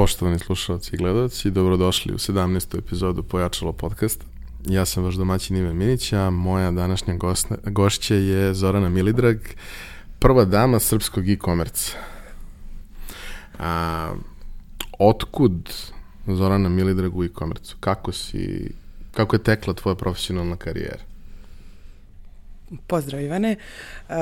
Poštovani slušalci i gledalci, dobrodošli u 17. epizodu Pojačalo podcasta. Ja sam vaš domaćin Ive Minića, moja današnja gosna, gošća je Zorana Milidrag, prva dama srpskog e-commerce. A, otkud Zorana Milidrag u e-commerce? Kako si, kako je tekla tvoja profesionalna karijera? Pozdrav Ivane, uh,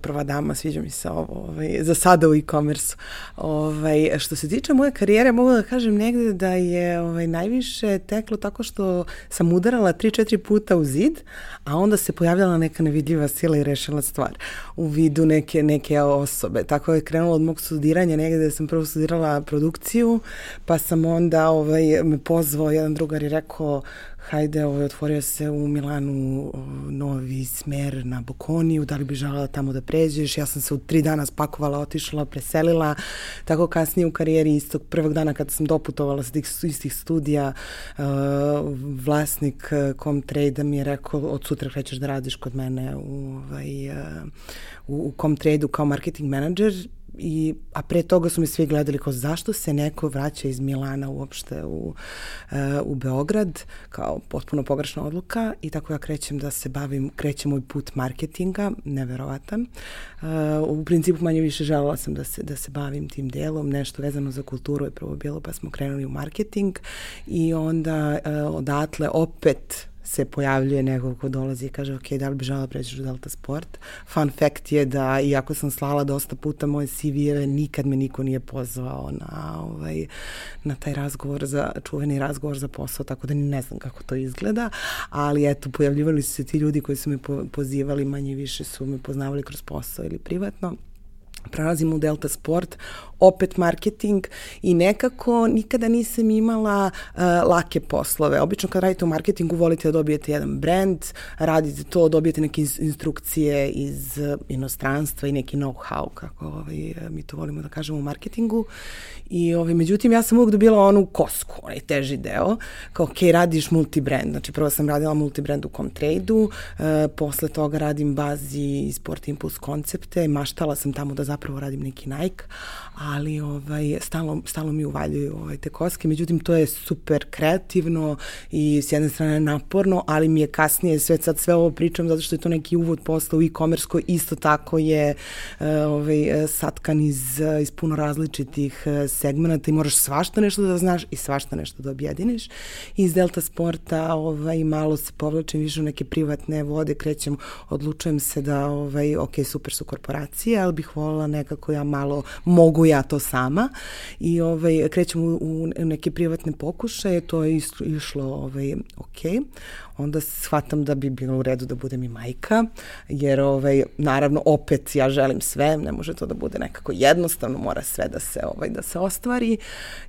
prva dama, sviđa mi se ovo, ovaj, za sada u e-commerce. Ovaj, što se tiče moje karijere, mogu da kažem negde da je ovaj, najviše teklo tako što sam udarala 3-4 puta u zid, a onda se pojavljala neka nevidljiva sila i rešila stvar u vidu neke, neke osobe. Tako je krenulo od mog studiranja negde da sam prvo studirala produkciju, pa sam onda ovaj, me pozvao jedan drugar i rekao hajde, ovaj, otvorio se u Milanu novi smer na Bokoniju, da li bi želala tamo da pređeš, ja sam se u tri dana spakovala, otišla, preselila, tako kasnije u karijeri istog prvog dana kad sam doputovala sa tih istih studija, uh, vlasnik Comtrade mi je rekao, od sutra krećeš da radiš kod mene u, ovaj, uh, u, u Comtrade-u kao marketing manager i, a pre toga su mi svi gledali kao zašto se neko vraća iz Milana uopšte u, uh, u Beograd, kao potpuno pogrešna odluka. I tako ja krećem da se bavim, krećem moj put marketinga, neverovatan. Uh, u principu manje više želela sam da se, da se bavim tim delom, nešto vezano za kulturu je prvo bilo pa smo krenuli u marketing. I onda uh, odatle opet se pojavljuje neko ko dolazi i kaže ok, da li bi žela preći u Delta Sport. Fun fact je da, iako sam slala dosta puta moje CV-eve, nikad me niko nije pozvao na, ovaj, na taj razgovor za, čuveni razgovor za posao, tako da ne znam kako to izgleda, ali eto, pojavljivali su se ti ljudi koji su me pozivali, manje više su me poznavali kroz posao ili privatno prelazim u Delta Sport, opet marketing i nekako nikada nisam imala uh, lake poslove. Obično kad radite u marketingu volite da dobijete jedan brand, radite to, dobijete neke instrukcije iz uh, inostranstva i neki know-how, kako ovaj, mi to volimo da kažemo u marketingu. I ovaj, međutim, ja sam uvijek dobila onu kosku, onaj teži deo, kao ok, radiš multibrand. Znači, prvo sam radila multibrand u Comtrade-u, uh, posle toga radim bazi Sport Impulse koncepte, maštala sam tamo da zapravo radim neki Nike, ali ovaj, stalno, stalno mi uvaljuju ovaj, te koske, međutim to je super kreativno i s jedne strane naporno, ali mi je kasnije sve, sad sve ovo pričam zato što je to neki uvod posla u e-commerce koji isto tako je uh, ovaj, satkan iz, iz puno različitih uh, segmenta i moraš svašta nešto da znaš i svašta nešto da objediniš. Iz Delta Sporta ovaj, malo se povlačim više u neke privatne vode, krećem, odlučujem se da ovaj, ok, super su korporacije, ali bih volila nekako ja malo mogu ja to sama i ovaj, krećem u, u neke privatne pokušaje, to je išlo ovaj, ok onda shvatam da bi bilo u redu da budem i majka, jer ovaj, naravno opet ja želim sve, ne može to da bude nekako jednostavno, mora sve da se, ovaj, da se ostvari.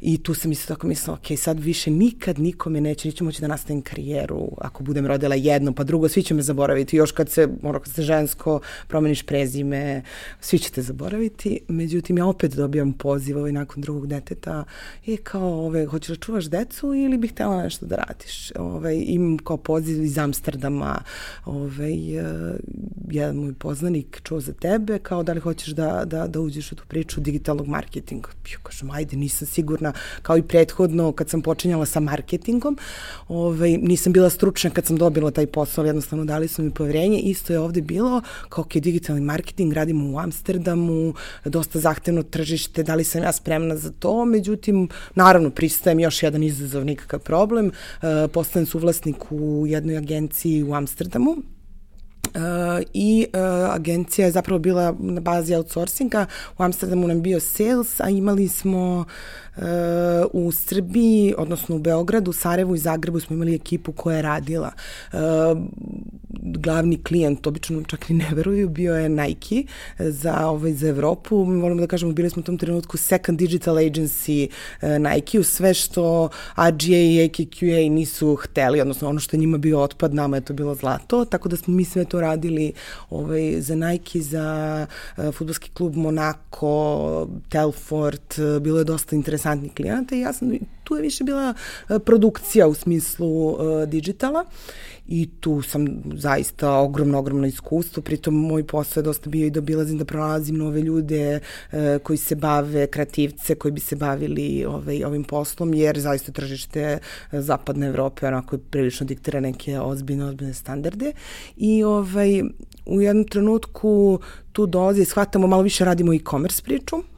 I tu sam isto tako mislila, ok, sad više nikad nikome neće, neću moći da nastavim karijeru ako budem rodila jedno, pa drugo, svi će me zaboraviti, još kad se, ono, kad se žensko, promeniš prezime, svi ćete zaboraviti, međutim ja opet dobijam poziv ovaj, nakon drugog deteta i kao, ovaj, hoćeš da čuvaš decu ili bih htela nešto da radiš, ovaj, imam kao poziv iz Amsterdama, ovaj, uh, jedan moj poznanik čuo za tebe, kao da li hoćeš da, da, da uđeš u tu priču digitalnog marketinga. Ja kažem, ajde, nisam sigurna, kao i prethodno kad sam počinjala sa marketingom, ovaj, nisam bila stručna kad sam dobila taj posao, jednostavno dali su mi poverenje, isto je ovde bilo, kao ok, digitalni marketing, radimo u Amsterdamu, dosta zahtevno tržište, da li sam ja spremna za to, međutim, naravno, pristajem još jedan izazov, nikakav problem, uh, postanem suvlasnik u jednoj agenciji u Amsterdamu i uh, agencija je zapravo bila na bazi outsourcinga. U Amsterdamu nam bio sales, a imali smo u Srbiji, odnosno u Beogradu, Sarajevu i Zagrebu smo imali ekipu koja je radila. Uh, glavni klijent, obično čak ni ne veruju, bio je Nike za, ovaj, za Evropu. Volimo da kažemo, bili smo u tom trenutku second digital agency uh, Nike-u, sve što RGA i AKQA nisu hteli, odnosno ono što njima bio otpad, nama je to bilo zlato, tako da smo mi sve to radili ovaj, za Nike, za uh, futbolski klub Monaco, Telfort, bilo je dosta interesantnih klijenata i ja sam tu je više bila produkcija u smislu digitala i tu sam zaista ogromno, ogromno iskustvo, pritom moj posao je dosta bio i da obilazim da pronalazim nove ljude e, koji se bave, kreativce koji bi se bavili ovaj, ovim poslom, jer zaista tržište e, zapadne Evrope onako prilično diktira neke ozbiljne, ozbiljne standarde. I ovaj, u jednom trenutku tu dolazi shvatamo, malo više radimo e-commerce priču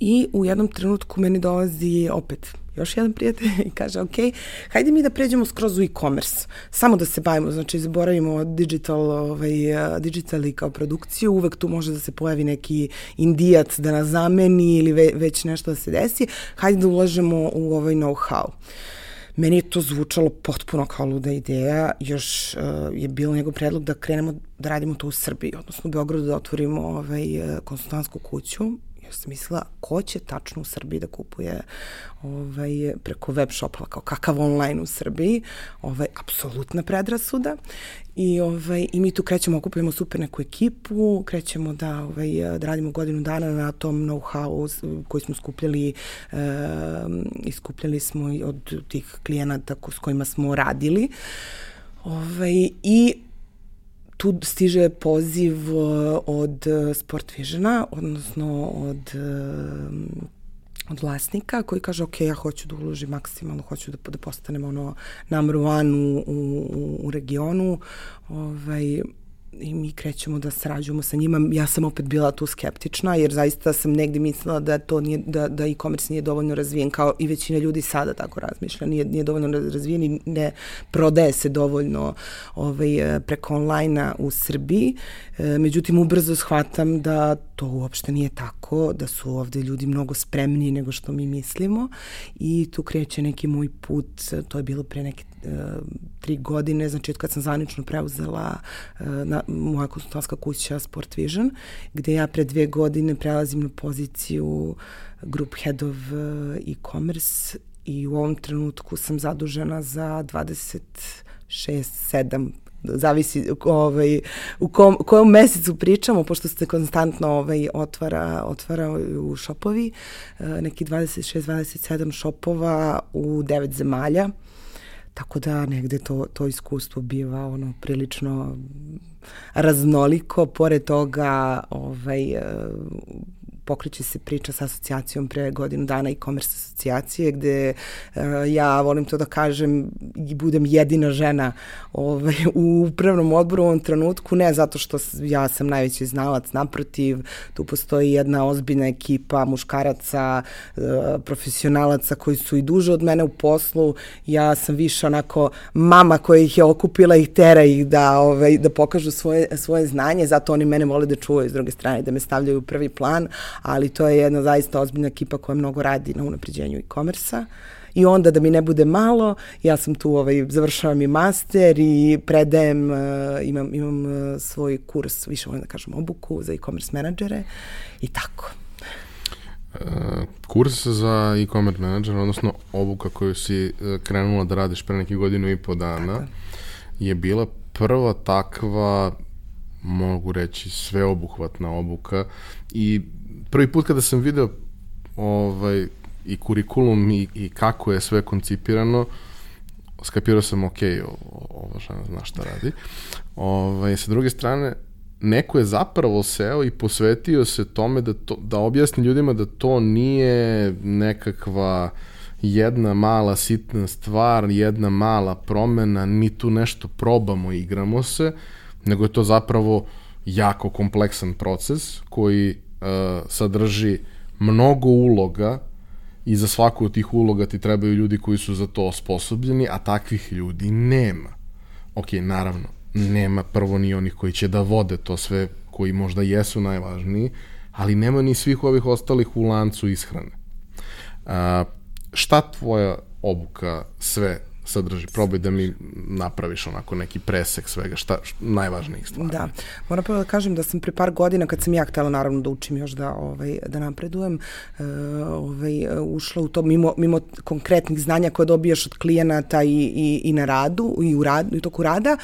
i u jednom trenutku meni dolazi opet još jedan prijatelj i kaže, ok, hajde mi da pređemo skroz u e-commerce, samo da se bavimo, znači zaboravimo digital, ovaj, digital i kao produkciju, uvek tu može da se pojavi neki indijac da nas zameni ili ve, već nešto da se desi, hajde da ulažemo u ovaj know-how. Meni je to zvučalo potpuno kao luda ideja, još uh, je bilo njegov predlog da krenemo da radimo to u Srbiji, odnosno u Beogradu da otvorimo ovaj, konsultantsku kuću Ja sam mislila, ko će tačno u Srbiji da kupuje ovaj, preko web shopova, kao kakav online u Srbiji, ovaj, apsolutna predrasuda. I, ovaj, I mi tu krećemo, okupujemo super neku ekipu, krećemo da, ovaj, da radimo godinu dana na tom know-how koji smo skupljali, e, iskupljali smo od tih klijenata s kojima smo radili. Ovaj, I tu stiže poziv uh, od uh, Sport Visiona, odnosno od uh, od vlasnika koji kaže ok, ja hoću da uložim maksimalno, hoću da, da postanem ono number one u, u, u regionu. Ovaj, i mi krećemo da sarađujemo sa njima. Ja sam opet bila tu skeptična jer zaista sam negde mislila da to nije, da, da e-commerce nije dovoljno razvijen kao i većina ljudi sada tako razmišlja. Nije, nije dovoljno razvijen i ne prodaje se dovoljno ovaj, preko online u Srbiji. E, međutim, ubrzo shvatam da to uopšte nije tako, da su ovde ljudi mnogo spremniji nego što mi mislimo i tu kreće neki moj put, to je bilo pre neke e, tri godine, znači od kad sam zvanično preuzela e, na, moja konsultantska kuća Sport Vision, gde ja pre dve godine prelazim na poziciju group head of e, e-commerce i u ovom trenutku sam zadužena za 26, 7 zavisi ovaj, u kom, kojom mesecu pričamo, pošto se konstantno ovaj, otvara, otvara u šopovi, e, neki 26-27 šopova u devet zemalja, tako da negde to, to iskustvo biva ono prilično raznoliko, pored toga ovaj, e, pokreće se priča sa asocijacijom pre godinu dana e-commerce asocijacije gde uh, ja volim to da kažem i budem jedina žena ovaj, u upravnom odboru u ovom trenutku, ne zato što ja sam najveći znalac, naprotiv, tu postoji jedna ozbiljna ekipa muškaraca, uh, profesionalaca koji su i duže od mene u poslu, ja sam više onako mama koja ih je okupila i tera ih da, ovaj, da pokažu svoje, svoje znanje, zato oni mene vole da čuvaju s druge strane, da me stavljaju u prvi plan, ali to je jedna zaista ozbiljna ekipa koja mnogo radi na unapređenju e-komersa. I onda da mi ne bude malo, ja sam tu, ovaj, završavam i master i predajem, uh, imam, imam uh, svoj kurs, više volim da kažem obuku za e-commerce menadžere i tako. Uh, kurs za e-commerce menadžer, odnosno obuka koju si krenula da radiš pre nekih godinu i po dana, tako. je bila prva takva mogu reći sveobuhvatna obuka i prvi put kada sam video ovaj, i kurikulum i, i kako je sve koncipirano, skapirao sam, ok, ova žena zna šta radi. Ovaj, sa druge strane, neko je zapravo seo i posvetio se tome da, to, da objasni ljudima da to nije nekakva jedna mala sitna stvar, jedna mala promena, mi tu nešto probamo, igramo se, nego je to zapravo jako kompleksan proces koji sadrži mnogo uloga i za svaku od tih uloga ti trebaju ljudi koji su za to osposobljeni, a takvih ljudi nema. Ok, naravno, nema prvo ni onih koji će da vode to sve, koji možda jesu najvažniji, ali nema ni svih ovih ostalih u lancu ishrane. Uh, šta tvoja obuka sve sadrži. Probaj da mi napraviš onako neki presek svega, šta, šta najvažnijih stvari. Da, moram prvo da kažem da sam pre par godina, kad sam ja htela naravno da učim još da, ovaj, da napredujem, uh, ovaj, ušla u to mimo, mimo konkretnih znanja koje dobijaš od klijenata i, i, i na radu, i u, rad, i toku rada,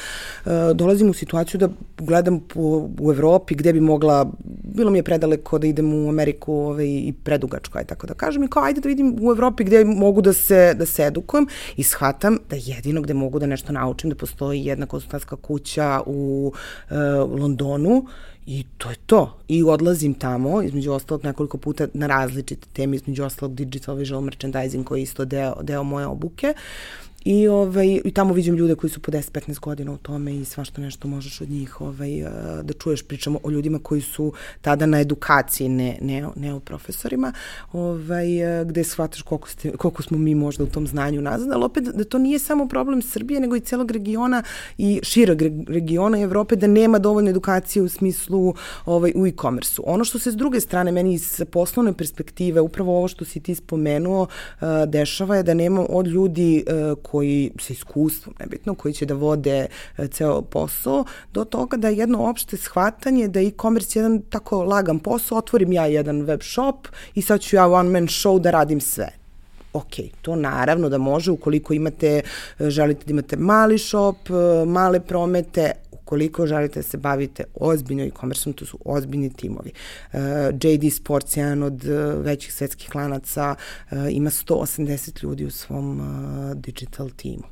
uh, dolazim u situaciju da gledam po, u Evropi gde bi mogla bilo mi je predaleko da idem u Ameriku ovaj, i predugačko, aj tako da kažem, i kao ajde da vidim u Evropi gde mogu da se, da se edukujem i shvatam da jedino gde mogu da nešto naučim, da postoji jedna konsultantska kuća u uh, Londonu, I to je to. I odlazim tamo, između ostalog nekoliko puta na različite teme, između ostalog digital visual merchandising koji je isto deo, deo moje obuke. I, ovaj, I tamo vidim ljude koji su po 10-15 godina u tome i svašta nešto možeš od njih ovaj, da čuješ. Pričamo o ljudima koji su tada na edukaciji, ne, ne, ne o profesorima, ovaj, gde shvataš koliko, ste, koliko smo mi možda u tom znanju nazad, ali opet da to nije samo problem Srbije, nego i celog regiona i širog regiona Evrope, da nema dovoljno edukacije u smislu ovaj, u e-commerce-u. Ono što se s druge strane meni iz poslovne perspektive, upravo ovo što si ti spomenuo, dešava je da nema od ljudi koji sa iskustvom, nebitno, koji će da vode e, ceo posao, do toga da jedno opšte shvatanje da e-commerce je jedan tako lagan posao, otvorim ja jedan web shop i sad ću ja one man show da radim sve. Ok, to naravno da može ukoliko imate, e, želite da imate mali shop, e, male promete, ukoliko želite da se bavite ozbiljno e-commerce to su ozbiljni timovi. Uh, JD Sports je jedan od uh, većih svetskih lanaca, uh, ima 180 ljudi u svom digital timu.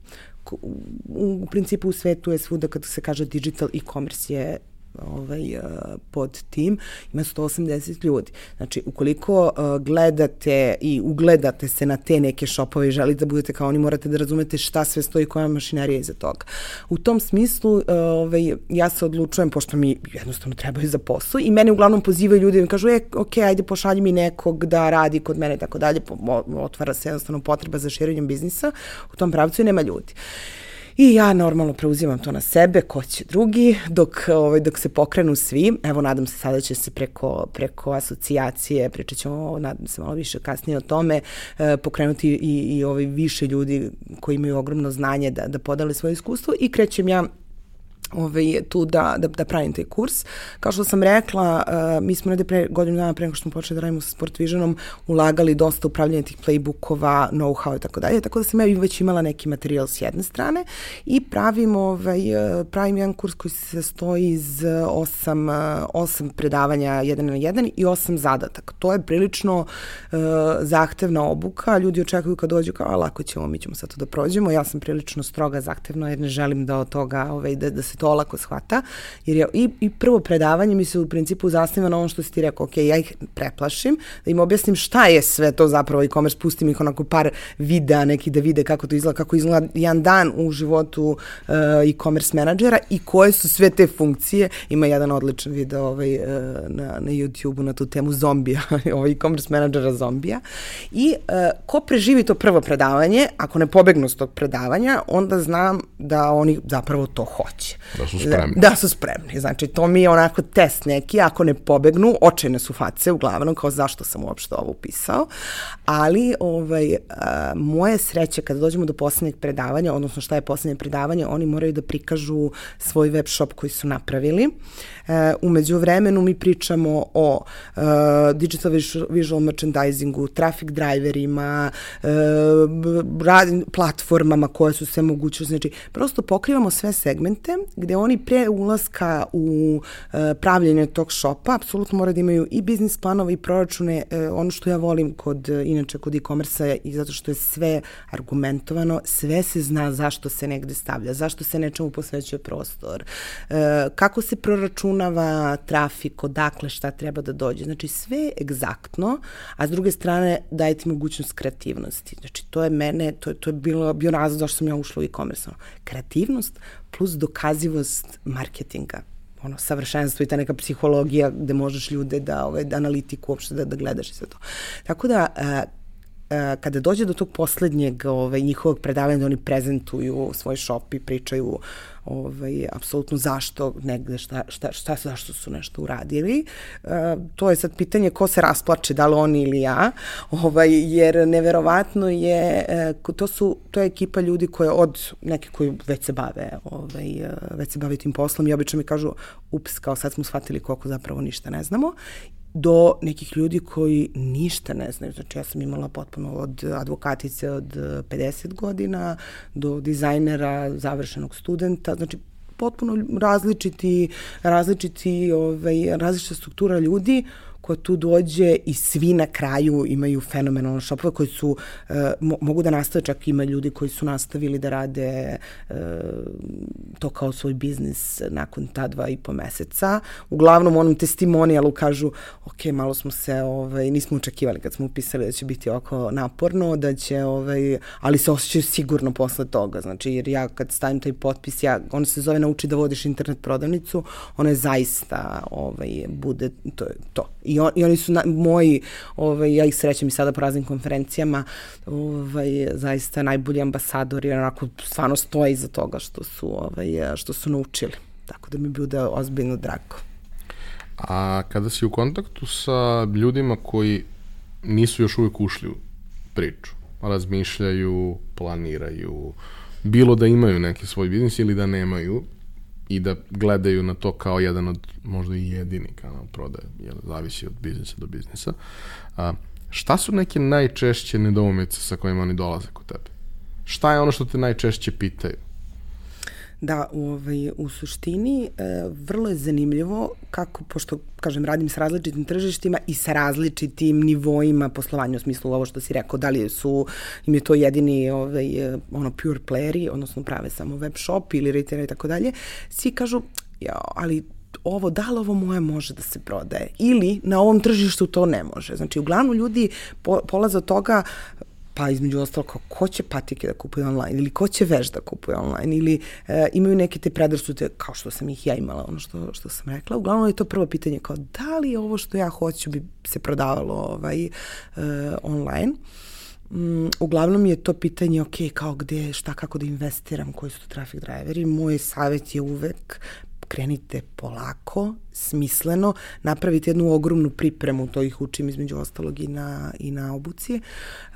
U, principu u svetu je svuda kad se kaže digital e-commerce je ovaj, uh, pod tim, ima 180 ljudi. Znači, ukoliko uh, gledate i ugledate se na te neke šopove i želite da budete kao oni, morate da razumete šta sve stoji, koja mašinerija iza toga. U tom smislu, uh, ovaj, ja se odlučujem, pošto mi jednostavno trebaju za posao i mene uglavnom pozivaju ljudi i mi kažu, e, ok, ajde pošalji mi nekog da radi kod mene i tako dalje, otvara se jednostavno potreba za širenjem biznisa, u tom pravcu i nema ljudi. I ja normalno preuzimam to na sebe, ko će drugi, dok, ovaj, dok se pokrenu svi. Evo, nadam se sada će se preko, preko asocijacije, pričat ćemo, nadam se malo više kasnije o tome, eh, pokrenuti i, i ovaj više ljudi koji imaju ogromno znanje da, da podale svoje iskustvo i krećem ja ovaj, tu da, da, da pravim taj kurs. Kao što sam rekla, uh, mi smo nede pre godinu dana pre nego što smo počeli da radimo sa Sport Visionom ulagali dosta upravljanje tih playbookova, know-how i tako dalje, tako da sam ja već imala neki materijal s jedne strane i pravim, ovaj, pravim jedan kurs koji se sastoji iz osam, osam predavanja jedan na jedan i osam zadatak. To je prilično uh, zahtevna obuka, ljudi očekuju kad dođu kao, a lako ćemo, mi ćemo sad to da prođemo, ja sam prilično stroga zahtevna jer ne želim da od toga, ovaj, da, da se to olako shvata, jer je i, i prvo predavanje mi se u principu zasniva na ono što si ti rekao, ok, ja ih preplašim, da im objasnim šta je sve to zapravo e-commerce, pustim ih onako par videa neki da vide kako to izgleda, kako izgleda jedan dan u životu uh, e-commerce menadžera i koje su sve te funkcije. Ima jedan odličan video ovaj, uh, na, na YouTube-u na tu temu zombija, ovaj e-commerce menadžera zombija. I uh, ko preživi to prvo predavanje, ako ne pobegnu s tog predavanja, onda znam da oni zapravo to hoće. Da su spremni. Da, da su spremni. Znači, to mi je onako test neki, ako ne pobegnu, očajne su face uglavnom, kao zašto sam uopšte ovo upisao. Ali, ovaj, a, moje sreće kada dođemo do poslednjeg predavanja, odnosno šta je poslednje predavanje, oni moraju da prikažu svoj web shop koji su napravili. E, umeđu vremenu mi pričamo o uh, digital visual merchandisingu, traffic driverima, uh, platformama koje su sve moguće. Znači, prosto pokrivamo sve segmente gde oni pre ulaska u e, pravljenje tog šopa apsolutno moraju da imaju i biznis planova i proračune. E, ono što ja volim kod, inače kod e-commerce i zato što je sve argumentovano, sve se zna zašto se negde stavlja, zašto se nečemu posvećuje prostor, e, kako se proračunava trafik, odakle šta treba da dođe. Znači sve je egzaktno, a s druge strane dajete mogućnost kreativnosti. Znači to je mene, to, to je bilo, bio razlog zašto sam ja ušla u e-commerce. Kreativnost plus dokazivost marketinga ono, savršenstvo i ta neka psihologija gde možeš ljude da, ovaj, da analitiku uopšte da, da gledaš i sve to. Tako da, a, kada dođe do tog poslednjeg ovaj, njihovog predavanja da oni prezentuju svoj shop i pričaju ovaj, apsolutno zašto negde, šta, šta, šta, zašto su nešto uradili. E, to je sad pitanje ko se rasplače, da li oni ili ja, ovaj, jer neverovatno je, e, to, su, to je ekipa ljudi koja od neke koji već se bave, ovaj, već se bave tim poslom i obično mi kažu, ups, kao sad smo shvatili koliko zapravo ništa ne znamo do nekih ljudi koji ništa ne znaju. Znači ja sam imala potpuno od advokatice od 50 godina do dizajnera, završenog studenta, znači potpuno različiti, različiti, ovaj, različita struktura ljudi ko tu dođe i svi na kraju imaju fenomenalne šopove koji su, uh, mo mogu da nastave, čak ima ljudi koji su nastavili da rade uh, to kao svoj biznis nakon ta dva i po meseca. Uglavnom onom testimonijalu kažu, ok, malo smo se, ovaj, nismo očekivali kad smo upisali da će biti oko naporno, da će, ovaj, ali se osjećaju sigurno posle toga, znači, jer ja kad stavim taj potpis, ja, ono se zove nauči da vodiš internet prodavnicu, ono je zaista, ovaj, bude, to je to. I on, i oni su na, moji, ovaj, ja ih srećem i sada po raznim konferencijama, ovaj, zaista najbolji ambasadori, onako stvarno stoje iza toga što su, ovaj, što su naučili. Tako da mi bude ozbiljno drago. A kada si u kontaktu sa ljudima koji nisu još uvijek ušli u priču, razmišljaju, planiraju, bilo da imaju neki svoj biznis ili da nemaju, i da gledaju na to kao jedan od možda i jedini kanal prodaje, jer zavisi od biznisa do biznisa. A, šta su neke najčešće nedoumice sa kojima oni dolaze kod tebe? Šta je ono što te najčešće pitaju? Da, ovaj, u suštini e, vrlo je zanimljivo kako, pošto, kažem, radim sa različitim tržištima i sa različitim nivoima poslovanja, u smislu ovo što si rekao, da li su, im je to jedini ovaj, ono, pure playeri, odnosno prave samo web shop ili retailer i tako dalje, svi kažu, ja, ali ovo, da li ovo moje može da se prodaje? Ili na ovom tržištu to ne može. Znači, uglavnom ljudi po, polaze od toga pa između ostalo kao ko će patike da kupuje online ili ko će veš da kupuje online ili e, imaju neke te predrasude kao što sam ih ja imala, ono što, što sam rekla. Uglavnom je to prvo pitanje kao da li ovo što ja hoću bi se prodavalo ovaj, e, online. Mm, uglavnom je to pitanje, ok, kao gde, šta, kako da investiram, koji su to traffic driveri. Moj savjet je uvek krenite polako, smisleno, napravite jednu ogromnu pripremu, to ih učim između ostalog i na, i na obuci,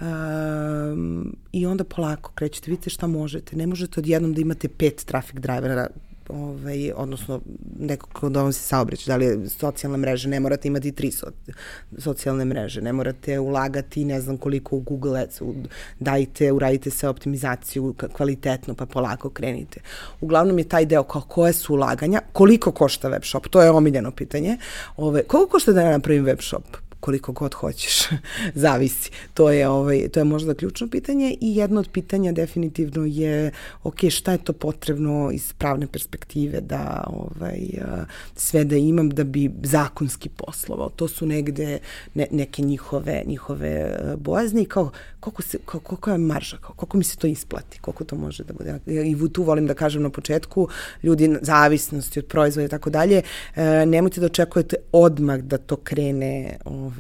um, i onda polako krećete, vidite šta možete. Ne možete odjednom da imate pet traffic drivera ovaj, odnosno neko ko donosi saobraćaj, da li je socijalna mreža, ne morate imati tri so, socijalne mreže, ne morate ulagati ne znam koliko u Google Ads, u, dajte, uradite se optimizaciju kvalitetno, pa polako krenite. Uglavnom je taj deo kao koje su ulaganja, koliko košta web shop, to je omiljeno pitanje. Ove, koliko košta da ja napravim web shop? Koliko god hoćeš, zavisi. To je, ovaj, to je možda ključno pitanje i jedno od pitanja definitivno je ok, šta je to potrebno iz pravne perspektive da ovaj, sve da imam da bi zakonski poslovao. To su negde ne, neke njihove, njihove bojazni kao koliko, se, koliko je marža, koliko mi se to isplati, koliko to može da bude. I tu volim da kažem na početku, ljudi zavisnosti od proizvoda i tako dalje, e, nemojte da očekujete odmah da to krene ovaj,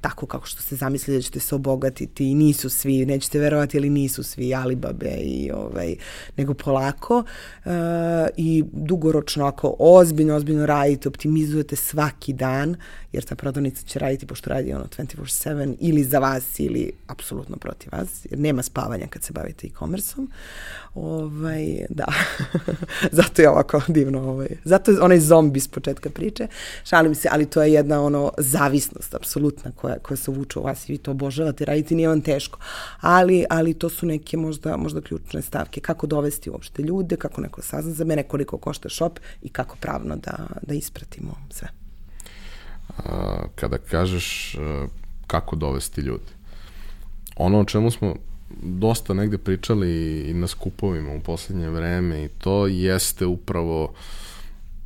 tako kako što ste zamislili da ćete se obogatiti i nisu svi, nećete verovati, ali nisu svi Alibabe i ovaj, nego polako uh, i dugoročno ako ozbiljno, ozbiljno radite, optimizujete svaki dan, jer ta prodavnica će raditi pošto radi ono 24-7 ili za vas ili apsolutno protiv vas, jer nema spavanja kad se bavite e-commerceom. Ovaj, da, zato je ovako divno. Ovaj. Zato je onaj zombi s početka priče. Šalim se, ali to je jedna ono zavisnost, apsolutna, koja, koja se uvuče u vas i vi to obožavate, raditi nije vam teško. Ali, ali to su neke možda, možda ključne stavke. Kako dovesti uopšte ljude, kako neko sazna za mene, koliko košta shop i kako pravno da, da ispratimo sve. Kada kažeš kako dovesti ljude, ono o čemu smo dosta negde pričali i na skupovima u poslednje vreme i to jeste upravo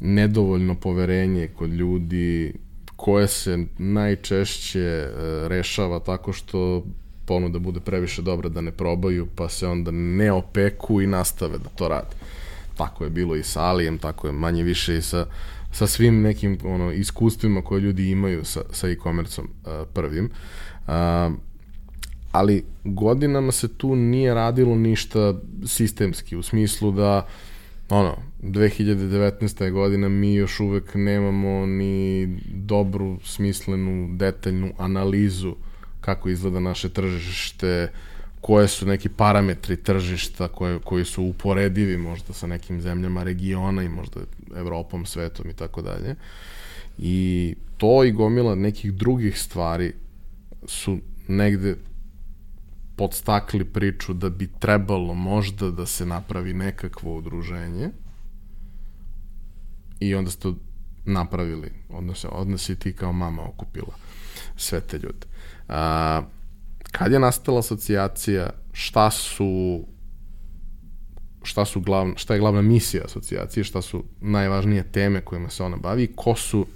nedovoljno poverenje kod ljudi koje se najčešće e, rešava tako što ponuda bude previše dobra da ne probaju, pa se onda ne opeku i nastave da to rade. Tako je bilo i sa Alijem, tako je manje više i sa, sa svim nekim ono, iskustvima koje ljudi imaju sa, sa e-commerceom uh, prvim. Uh, ali godinama se tu nije radilo ništa sistemski, u smislu da ono, 2019. godina mi još uvek nemamo ni dobru, smislenu, detaljnu analizu kako izgleda naše tržište, koje su neki parametri tržišta koje, koji su uporedivi možda sa nekim zemljama regiona i možda Evropom, svetom i tako dalje. I to i gomila nekih drugih stvari su negde podstakli priču da bi trebalo možda da se napravi nekakvo udruženje i onda ste napravili, odnosno, odnosi ti kao mama okupila sve te ljude. A, kad je nastala asocijacija, šta su šta su glavna, šta je glavna misija asocijacije, šta su najvažnije teme kojima se ona bavi i ko su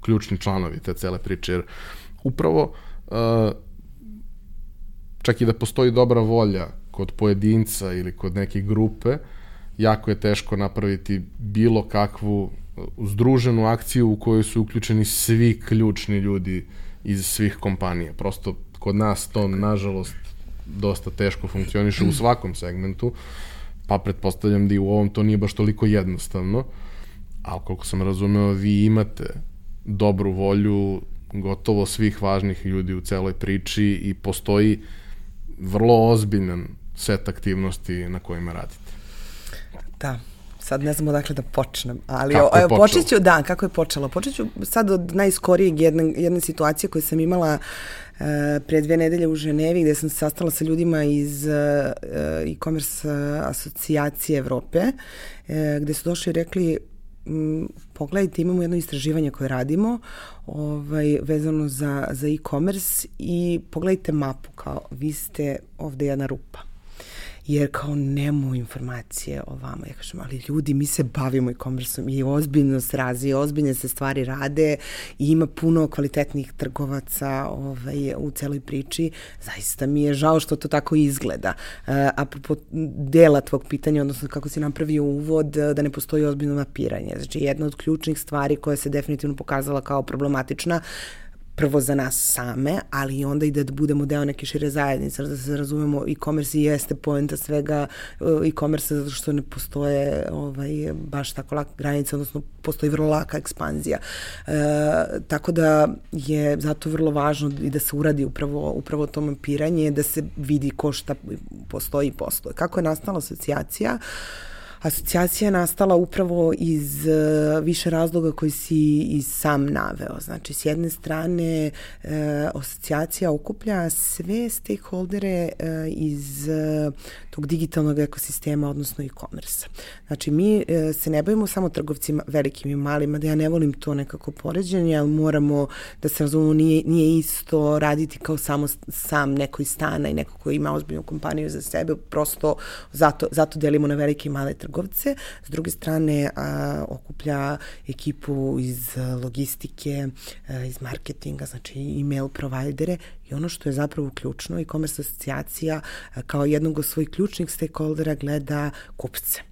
ključni članovi te cele priče, jer upravo uh, čak i da postoji dobra volja kod pojedinca ili kod neke grupe, jako je teško napraviti bilo kakvu združenu akciju u kojoj su uključeni svi ključni ljudi iz svih kompanija. Prosto kod nas to, nažalost, dosta teško funkcioniše u svakom segmentu, pa pretpostavljam da i u ovom to nije baš toliko jednostavno, ali koliko sam razumeo, vi imate dobru volju gotovo svih važnih ljudi u celoj priči i postoji vrlo ozbiljan set aktivnosti na kojima radite. Da, sad ne znam odakle da počnem, ali kako je počet ću, da, kako je počelo. Počet ću sad od najskorijeg jedne, jedne situacije koju sam imala uh, pre dve nedelje u Ženevi gde sam se sastala sa ljudima iz uh, e-commerce asocijacije Evrope uh, gde su došli i rekli m, pogledajte, imamo jedno istraživanje koje radimo ovaj, vezano za, za e-commerce i pogledajte mapu kao vi ste ovde jedna rupa jer kao nemo informacije o vama. Ja kažem, ali ljudi, mi se bavimo e-commerceom i ozbiljno se razvije, ozbiljne se stvari rade i ima puno kvalitetnih trgovaca ovaj, u celoj priči. Zaista mi je žao što to tako izgleda. Uh, apropo dela tvog pitanja, odnosno kako si napravio uvod, da ne postoji ozbiljno mapiranje. Znači, jedna od ključnih stvari koja se definitivno pokazala kao problematična prvo za nas same, ali i onda i da budemo deo neke šire zajednice, da se razumemo e-commerce i jeste poenta svega e, e-commerce zato što ne postoje ovaj, baš tako laka granica, odnosno postoji vrlo laka ekspanzija. E, tako da je zato vrlo važno i da se uradi upravo, upravo to mapiranje, da se vidi ko šta postoji i postoje. Kako je nastala asocijacija? Uh, Asocijacija je nastala upravo iz uh, više razloga koji si i sam naveo. Znači, s jedne strane, uh, asocijacija okuplja sve stakeholdere uh, iz tog digitalnog ekosistema, odnosno e-commerce. Znači, mi se ne bavimo samo trgovcima velikim i malima, da ja ne volim to nekako poređenje, ali moramo da se razumemo, nije, nije isto raditi kao samo sam neko iz stana i neko ko ima ozbiljnu kompaniju za sebe, prosto zato, zato delimo na velike i male trgovce trgovce, s druge strane a, okuplja ekipu iz logistike, a, iz marketinga, znači email provajdere i ono što je zapravo ključno i Commerce asocijacija a, kao jednog od svojih ključnih stakeholdera gleda kupce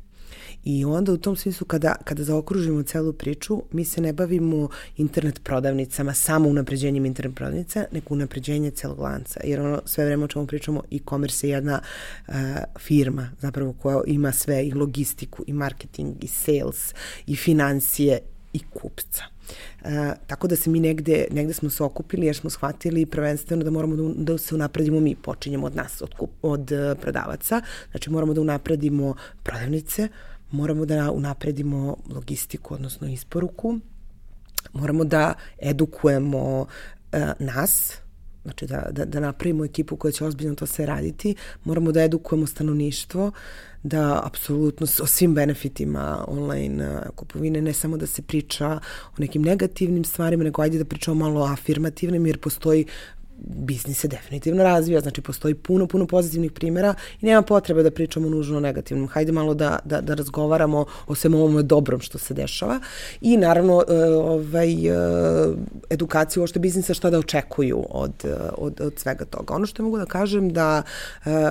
I onda u tom smislu kada, kada zaokružimo celu priču, mi se ne bavimo internet prodavnicama, samo unapređenjem internet prodavnica, nego unapređenje celog lanca. Jer ono sve vreme o čemu pričamo, e-commerce je jedna uh, firma zapravo koja ima sve i logistiku, i marketing, i sales, i financije, i kupca. E, tako da se mi negde, negde smo se okupili jer smo shvatili prvenstveno da moramo da, da se unapredimo mi, počinjemo od nas, od, kup, od uh, prodavaca, znači moramo da unapredimo prodavnice, moramo da unapredimo logistiku, odnosno isporuku, moramo da edukujemo uh, nas, znači da, da, da napravimo ekipu koja će ozbiljno to sve raditi, moramo da edukujemo stanovništvo, da apsolutno o svim benefitima online e, kupovine, ne samo da se priča o nekim negativnim stvarima, nego ajde da pričamo malo afirmativnim, jer postoji biznis se definitivno razvija, znači postoji puno, puno pozitivnih primjera i nema potrebe da pričamo nužno o negativnom. Hajde malo da, da, da razgovaramo o svem ovome dobrom što se dešava i naravno e, ovaj, e, edukaciju ošte biznisa šta da očekuju od, e, od, od svega toga. Ono što mogu da kažem da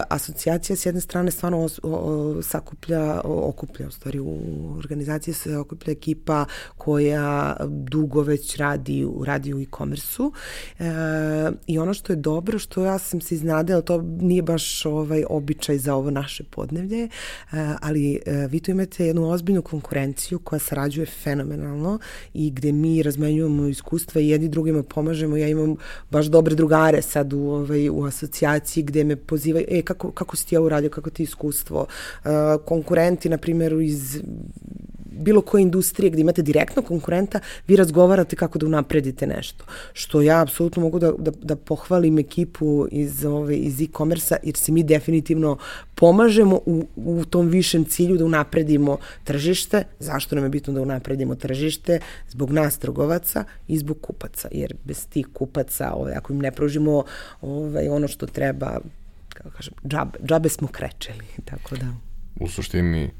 asocijacija s jedne strane stvarno os, o, sakuplja, okuplja, u stvari u organizaciji se okuplja ekipa koja dugo već radi, radi u e-commerce-u i ono što je dobro, što ja sam se iznadela, to nije baš ovaj običaj za ovo naše podnevlje, eh, ali eh, vi tu imate jednu ozbiljnu konkurenciju koja sarađuje fenomenalno i gde mi razmenjujemo iskustva i jedni drugima pomažemo. Ja imam baš dobre drugare sad u, ovaj, u asocijaciji gde me pozivaju, e, kako, kako si ti ovo uradio, kako ti iskustvo. Eh, konkurenti, na primjer, iz bilo koje industrije gde imate direktno konkurenta, vi razgovarate kako da unapredite nešto. Što ja apsolutno mogu da, da, da pohvalim ekipu iz, ove, iz e-commerce-a, jer se mi definitivno pomažemo u, u tom višem cilju da unapredimo tržište. Zašto nam je bitno da unapredimo tržište? Zbog nas trgovaca i zbog kupaca, jer bez tih kupaca, ove, ako im ne pružimo ove, ono što treba, kako kažem, džabe, džabe smo krečeli, tako da... U suštini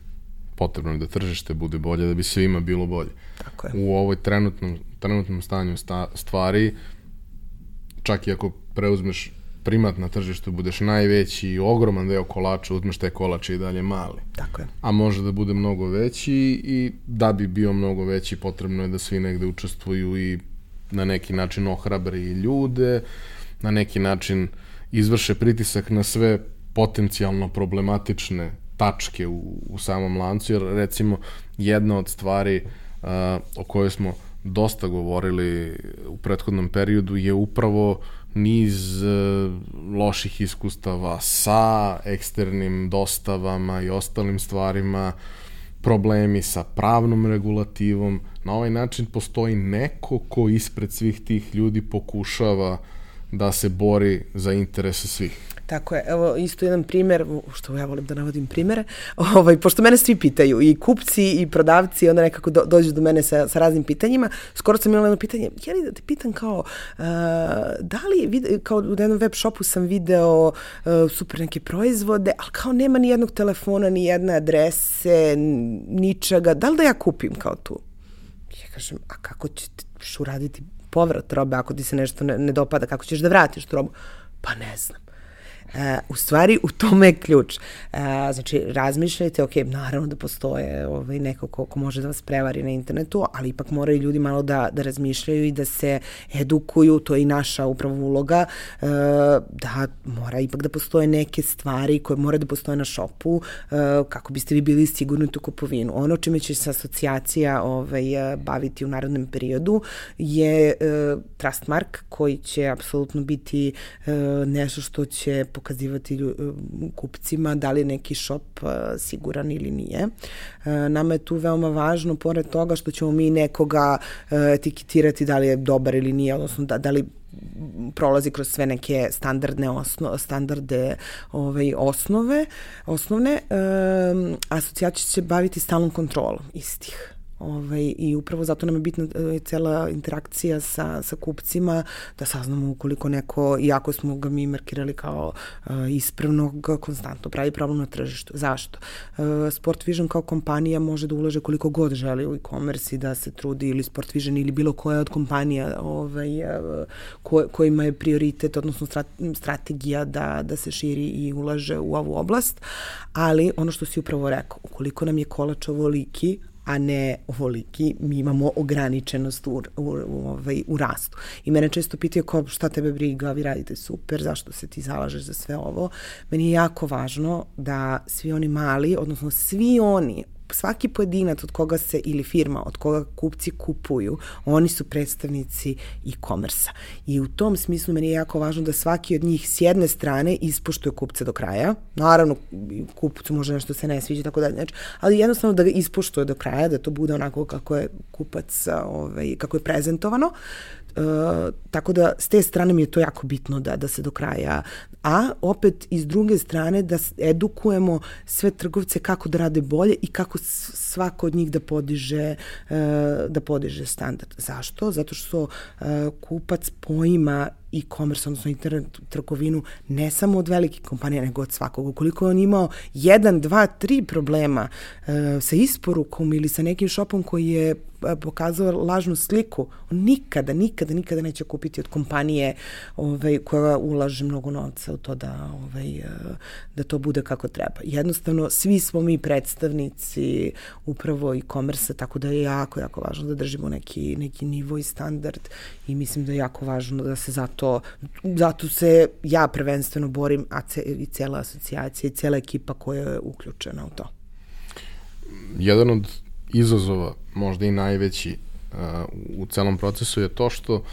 potrebno je da tržište bude bolje, da bi svima bilo bolje. Tako je. U ovoj trenutnom, trenutnom stanju sta, stvari, čak i ako preuzmeš primat na tržištu, budeš najveći i ogroman deo kolača, uzmeš te kolače i dalje mali. Tako je. A može da bude mnogo veći i da bi bio mnogo veći potrebno je da svi negde učestvuju i na neki način ohrabri ljude, na neki način izvrše pritisak na sve potencijalno problematične tačke u, u samom lancu, jer recimo jedna od stvari uh, o kojoj smo dosta govorili u prethodnom periodu je upravo niz uh, loših iskustava sa eksternim dostavama i ostalim stvarima, problemi sa pravnom regulativom. Na ovaj način postoji neko ko ispred svih tih ljudi pokušava da se bori za interese svih. Tako je, evo isto jedan primer, što ja volim da navodim primere, ovaj, pošto mene svi pitaju, i kupci i prodavci, onda nekako do, dođu do mene sa, sa raznim pitanjima, skoro sam imala jedno pitanje, je li da te pitam kao, uh, da li, kao u jednom web shopu sam video uh, super neke proizvode, ali kao nema ni jednog telefona, ni jedne adrese, ničega, da li da ja kupim kao tu? Ja kažem, a kako ćeš uraditi povrat robe ako ti se nešto ne, ne dopada, kako ćeš da vratiš tu robu? Pa ne znam. E, u stvari, u tome je ključ. E, znači, razmišljajte, ok, naravno da postoje ovaj, neko ko, ko može da vas prevari na internetu, ali ipak moraju ljudi malo da, da razmišljaju i da se edukuju, to je i naša upravo uloga, e, da mora ipak da postoje neke stvari koje mora da postoje na šopu, kako biste vi bili sigurni tu kupovinu. Ono čime će se asocijacija ovaj, baviti u narodnom periodu je Trustmark, koji će apsolutno biti nešto što će pokazivati e, kupcima da li je neki shop e, siguran ili nije. E, nama je tu veoma važno, pored toga što ćemo mi nekoga etiketirati da li je dobar ili nije, odnosno da, da li prolazi kroz sve neke standardne osno, standarde ovaj, osnove, osnovne, um, asocijacija će baviti stalnom kontrolom istih. Ovaj, I upravo zato nam je bitna e, cela interakcija sa, sa kupcima, da saznamo ukoliko neko, iako smo ga mi markirali kao uh, ispravnog, konstantno pravi problem na tržištu. Zašto? Uh, Sport Vision kao kompanija može da ulaže koliko god želi u e-commerce i da se trudi ili Sport Vision ili bilo koja od kompanija ovaj, uh, ko, kojima je prioritet, odnosno strat, strategija da, da se širi i ulaže u ovu oblast, ali ono što si upravo rekao, ukoliko nam je kolač ovoliki, a ne ovoliki, mi imamo ograničenost u, u, u, ovaj, u rastu. I mene često pitaju kao šta tebe briga, vi radite super, zašto se ti zalažeš za sve ovo. Meni je jako važno da svi oni mali, odnosno svi oni svaki pojedinac od koga se ili firma od koga kupci kupuju, oni su predstavnici e-commerce-a. I u tom smislu meni je jako važno da svaki od njih s jedne strane ispoštuje kupca do kraja. Naravno, kupcu može nešto se ne sviđa, tako dalje, znači, ali jednostavno da ga ispoštuje do kraja, da to bude onako kako je kupac, ovaj, kako je prezentovano. E, tako da s te strane mi je to jako bitno da, da se do kraja, a opet iz druge strane da edukujemo sve trgovce kako da rade bolje i kako svako od njih da podiže, e, da podiže standard. Zašto? Zato što e, kupac poima e-commerce, odnosno internet trgovinu, ne samo od velikih kompanija, nego od svakog. Ukoliko on imao jedan, dva, tri problema uh, sa isporukom ili sa nekim shopom koji je e, pokazao lažnu sliku, on nikada, nikada, nikada neće kupiti od kompanije ovaj, koja ulaže mnogo novca u to da, ovaj, e, da to bude kako treba. Jednostavno, svi smo mi predstavnici upravo e-commerce, tako da je jako, jako važno da držimo neki, neki nivo i standard i mislim da je jako važno da se zato to, zato se ja prvenstveno borim, a ce, i cela asocijacija i cela ekipa koja je uključena u to. Jedan od izazova, možda i najveći u celom procesu je to što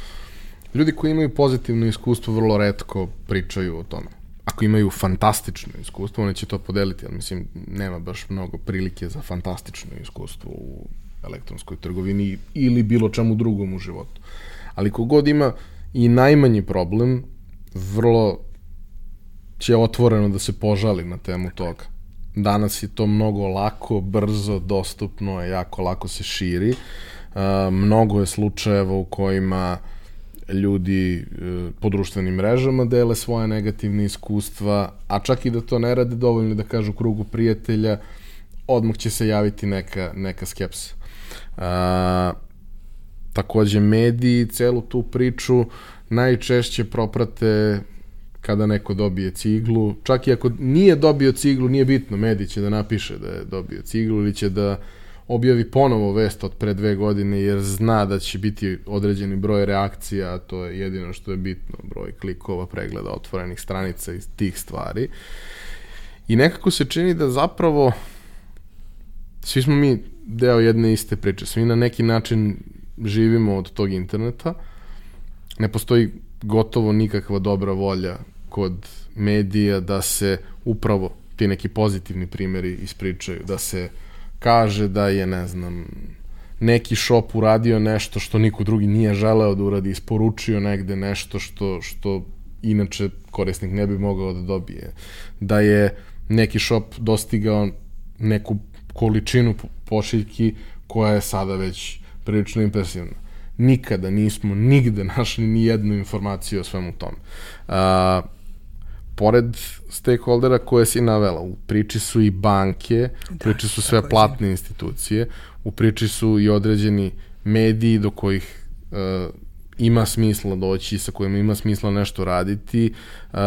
ljudi koji imaju pozitivno iskustvo vrlo redko pričaju o tome. Ako imaju fantastično iskustvo, oni će to podeliti, ali mislim, nema baš mnogo prilike za fantastično iskustvo u elektronskoj trgovini ili bilo čemu drugom u životu. Ali kogod ima i najmanji problem, vrlo će otvoreno da se požali na temu toga. Danas je to mnogo lako, brzo, dostupno, jako lako se širi. Uh, mnogo je slučajeva u kojima ljudi uh, po društvenim mrežama dele svoje negativne iskustva, a čak i da to ne rade dovoljno da kažu krugu prijatelja, odmah će se javiti neka, neka skepsa. Uh, takođe mediji celu tu priču najčešće proprate kada neko dobije ciglu, čak i ako nije dobio ciglu, nije bitno, medij će da napiše da je dobio ciglu ili će da objavi ponovo vest od pre dve godine jer zna da će biti određeni broj reakcija, a to je jedino što je bitno, broj klikova, pregleda otvorenih stranica i tih stvari. I nekako se čini da zapravo svi smo mi deo jedne iste priče, svi na neki način živimo od tog interneta, ne postoji gotovo nikakva dobra volja kod medija da se upravo ti neki pozitivni primeri ispričaju, da se kaže da je, ne znam, neki šop uradio nešto što niko drugi nije želeo da uradi, isporučio negde nešto što, što inače korisnik ne bi mogao da dobije. Da je neki šop dostigao neku količinu pošiljki koja je sada već prilično impresivna. Nikada nismo nigde našli ni jednu informaciju o svemu tome. Uh, pored stakeholdera koje si navela, u priči su i banke, u da, priči su sve platne institucije, u priči su i određeni mediji do kojih uh, ima smisla doći, sa kojima ima smisla nešto raditi, uh,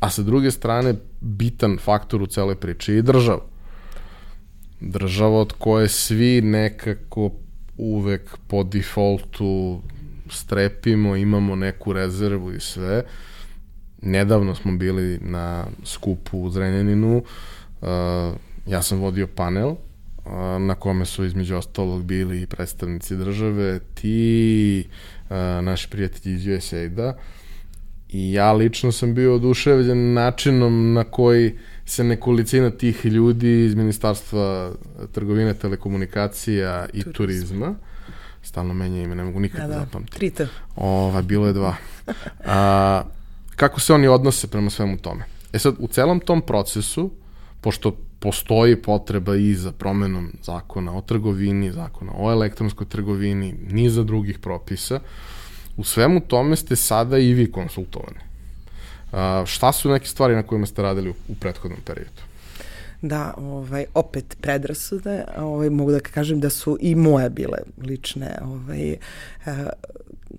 a sa druge strane bitan faktor u cele priče je država. Država od koje svi nekako uvek po defaultu strepimo, imamo neku rezervu i sve, uh, nedavno smo bili na skupu u Zrenjaninu, uh, ja sam vodio panel uh, na kome su između ostalog bili i predstavnici države, ti uh, naši prijatelji iz USAID-a i ja lično sam bio oduševljen načinom na koji se nekolicina tih ljudi iz Ministarstva trgovine, telekomunikacija i turizma, turizma stalno menja ime, ne mogu nikad da, da. zapamtiti. Trita. Ova, bilo je dva. A, kako se oni odnose prema svemu tome. E sad, u celom tom procesu, pošto postoji potreba i za promenom zakona o trgovini, zakona o elektronskoj trgovini, niza drugih propisa, u svemu tome ste sada i vi konsultovani. A, šta su neke stvari na kojima ste radili u, u prethodnom periodu? Da, ovaj, opet predrasude, ovaj, mogu da kažem da su i moje bile lične ovaj,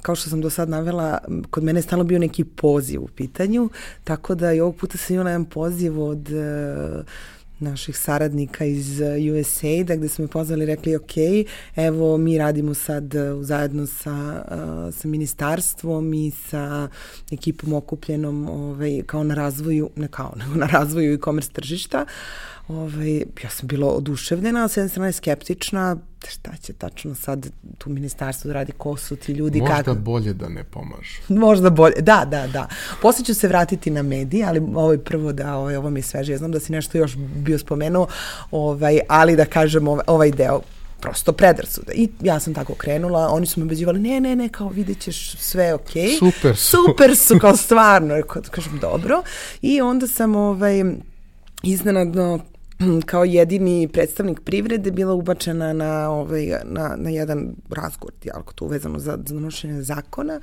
kao što sam do sad navela, kod mene je stalno bio neki poziv u pitanju, tako da i ovog puta sam imala jedan poziv od uh, naših saradnika iz USAID-a gde smo me pozvali i rekli ok, evo mi radimo sad uh, zajedno sa, sa ministarstvom i sa ekipom okupljenom ovaj, kao na razvoju, ne kao, nego na razvoju e-commerce tržišta. Ovaj, ja sam bila oduševljena, a s jedne strane skeptična, šta će tačno sad tu ministarstvo da radi, ko su ti ljudi. Možda kako... bolje da ne pomažu. Možda bolje, da, da, da. Posle ću se vratiti na medije, ali ovo je prvo da, ovaj, ovo mi je sveže. Ja znam da si nešto još bio spomenuo, ovaj, ali da kažem ovaj, ovaj deo prosto predrasuda. I ja sam tako krenula, oni su me ubeđivali, ne, ne, ne, kao vidjet ćeš sve ok. Super su. Super su, kao stvarno, kažem, dobro. I onda sam ovaj, iznenadno kao jedini predstavnik privrede bila ubačena na, ovaj, na, na jedan razgovor, jako to uvezano za, za donošenje zakona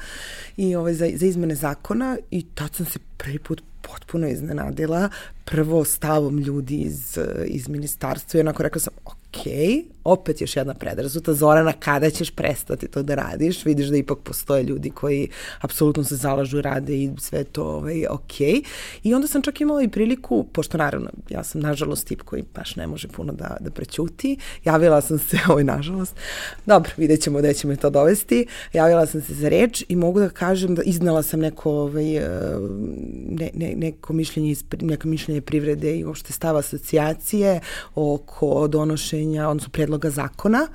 i ovaj, za, za izmene zakona i tad sam se prvi put potpuno iznenadila prvo stavom ljudi iz, iz ministarstva i onako rekla sam, ok, opet još jedna predrazuta, Zorana, kada ćeš prestati to da radiš? Vidiš da ipak postoje ljudi koji apsolutno se zalažu, rade i sve to ovaj, ok. I onda sam čak imala i priliku, pošto naravno, ja sam nažalost tip koji baš ne može puno da, da prećuti, javila sam se, ovaj, nažalost, dobro, vidjet ćemo da će me to dovesti, javila sam se za reč i mogu da kažem da iznala sam neko, ovaj, eh, ne, ne, neko mišljenje, neko mišljenje privrede i uopšte stava asocijacije oko donošenja, odnosno predloga zakona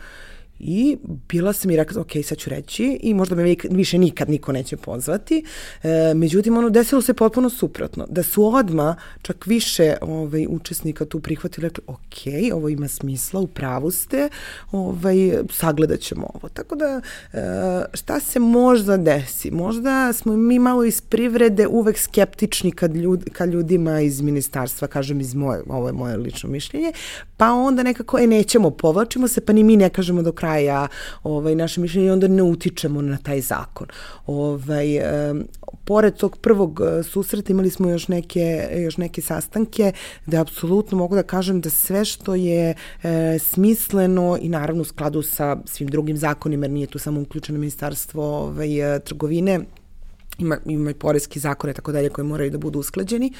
I bila sam i rekla, ok, sad ću reći i možda me više nikad niko neće pozvati. E, međutim, ono, desilo se potpuno suprotno. Da su odma čak više ovaj, učesnika tu prihvatili, rekli, ok, ovo ima smisla, u pravu ste, ovaj, sagledat ćemo ovo. Tako da, e, šta se možda desi? Možda smo mi malo iz privrede uvek skeptični kad, ljud, kad ljudima iz ministarstva, kažem iz moje, ovo je moje lično mišljenje, pa onda nekako, e, nećemo, povlačimo se, pa ni mi ne kažemo do kraja kraja ovaj, naše mišljenje i onda ne utičemo na taj zakon. Ovaj, pored tog prvog e, susreta imali smo još neke, još neke sastanke da apsolutno mogu da kažem da sve što je e, smisleno i naravno u skladu sa svim drugim zakonima, jer nije tu samo uključeno ministarstvo ovaj, trgovine, ima, ima i porezki zakone tako dalje koji moraju da budu usklađeni.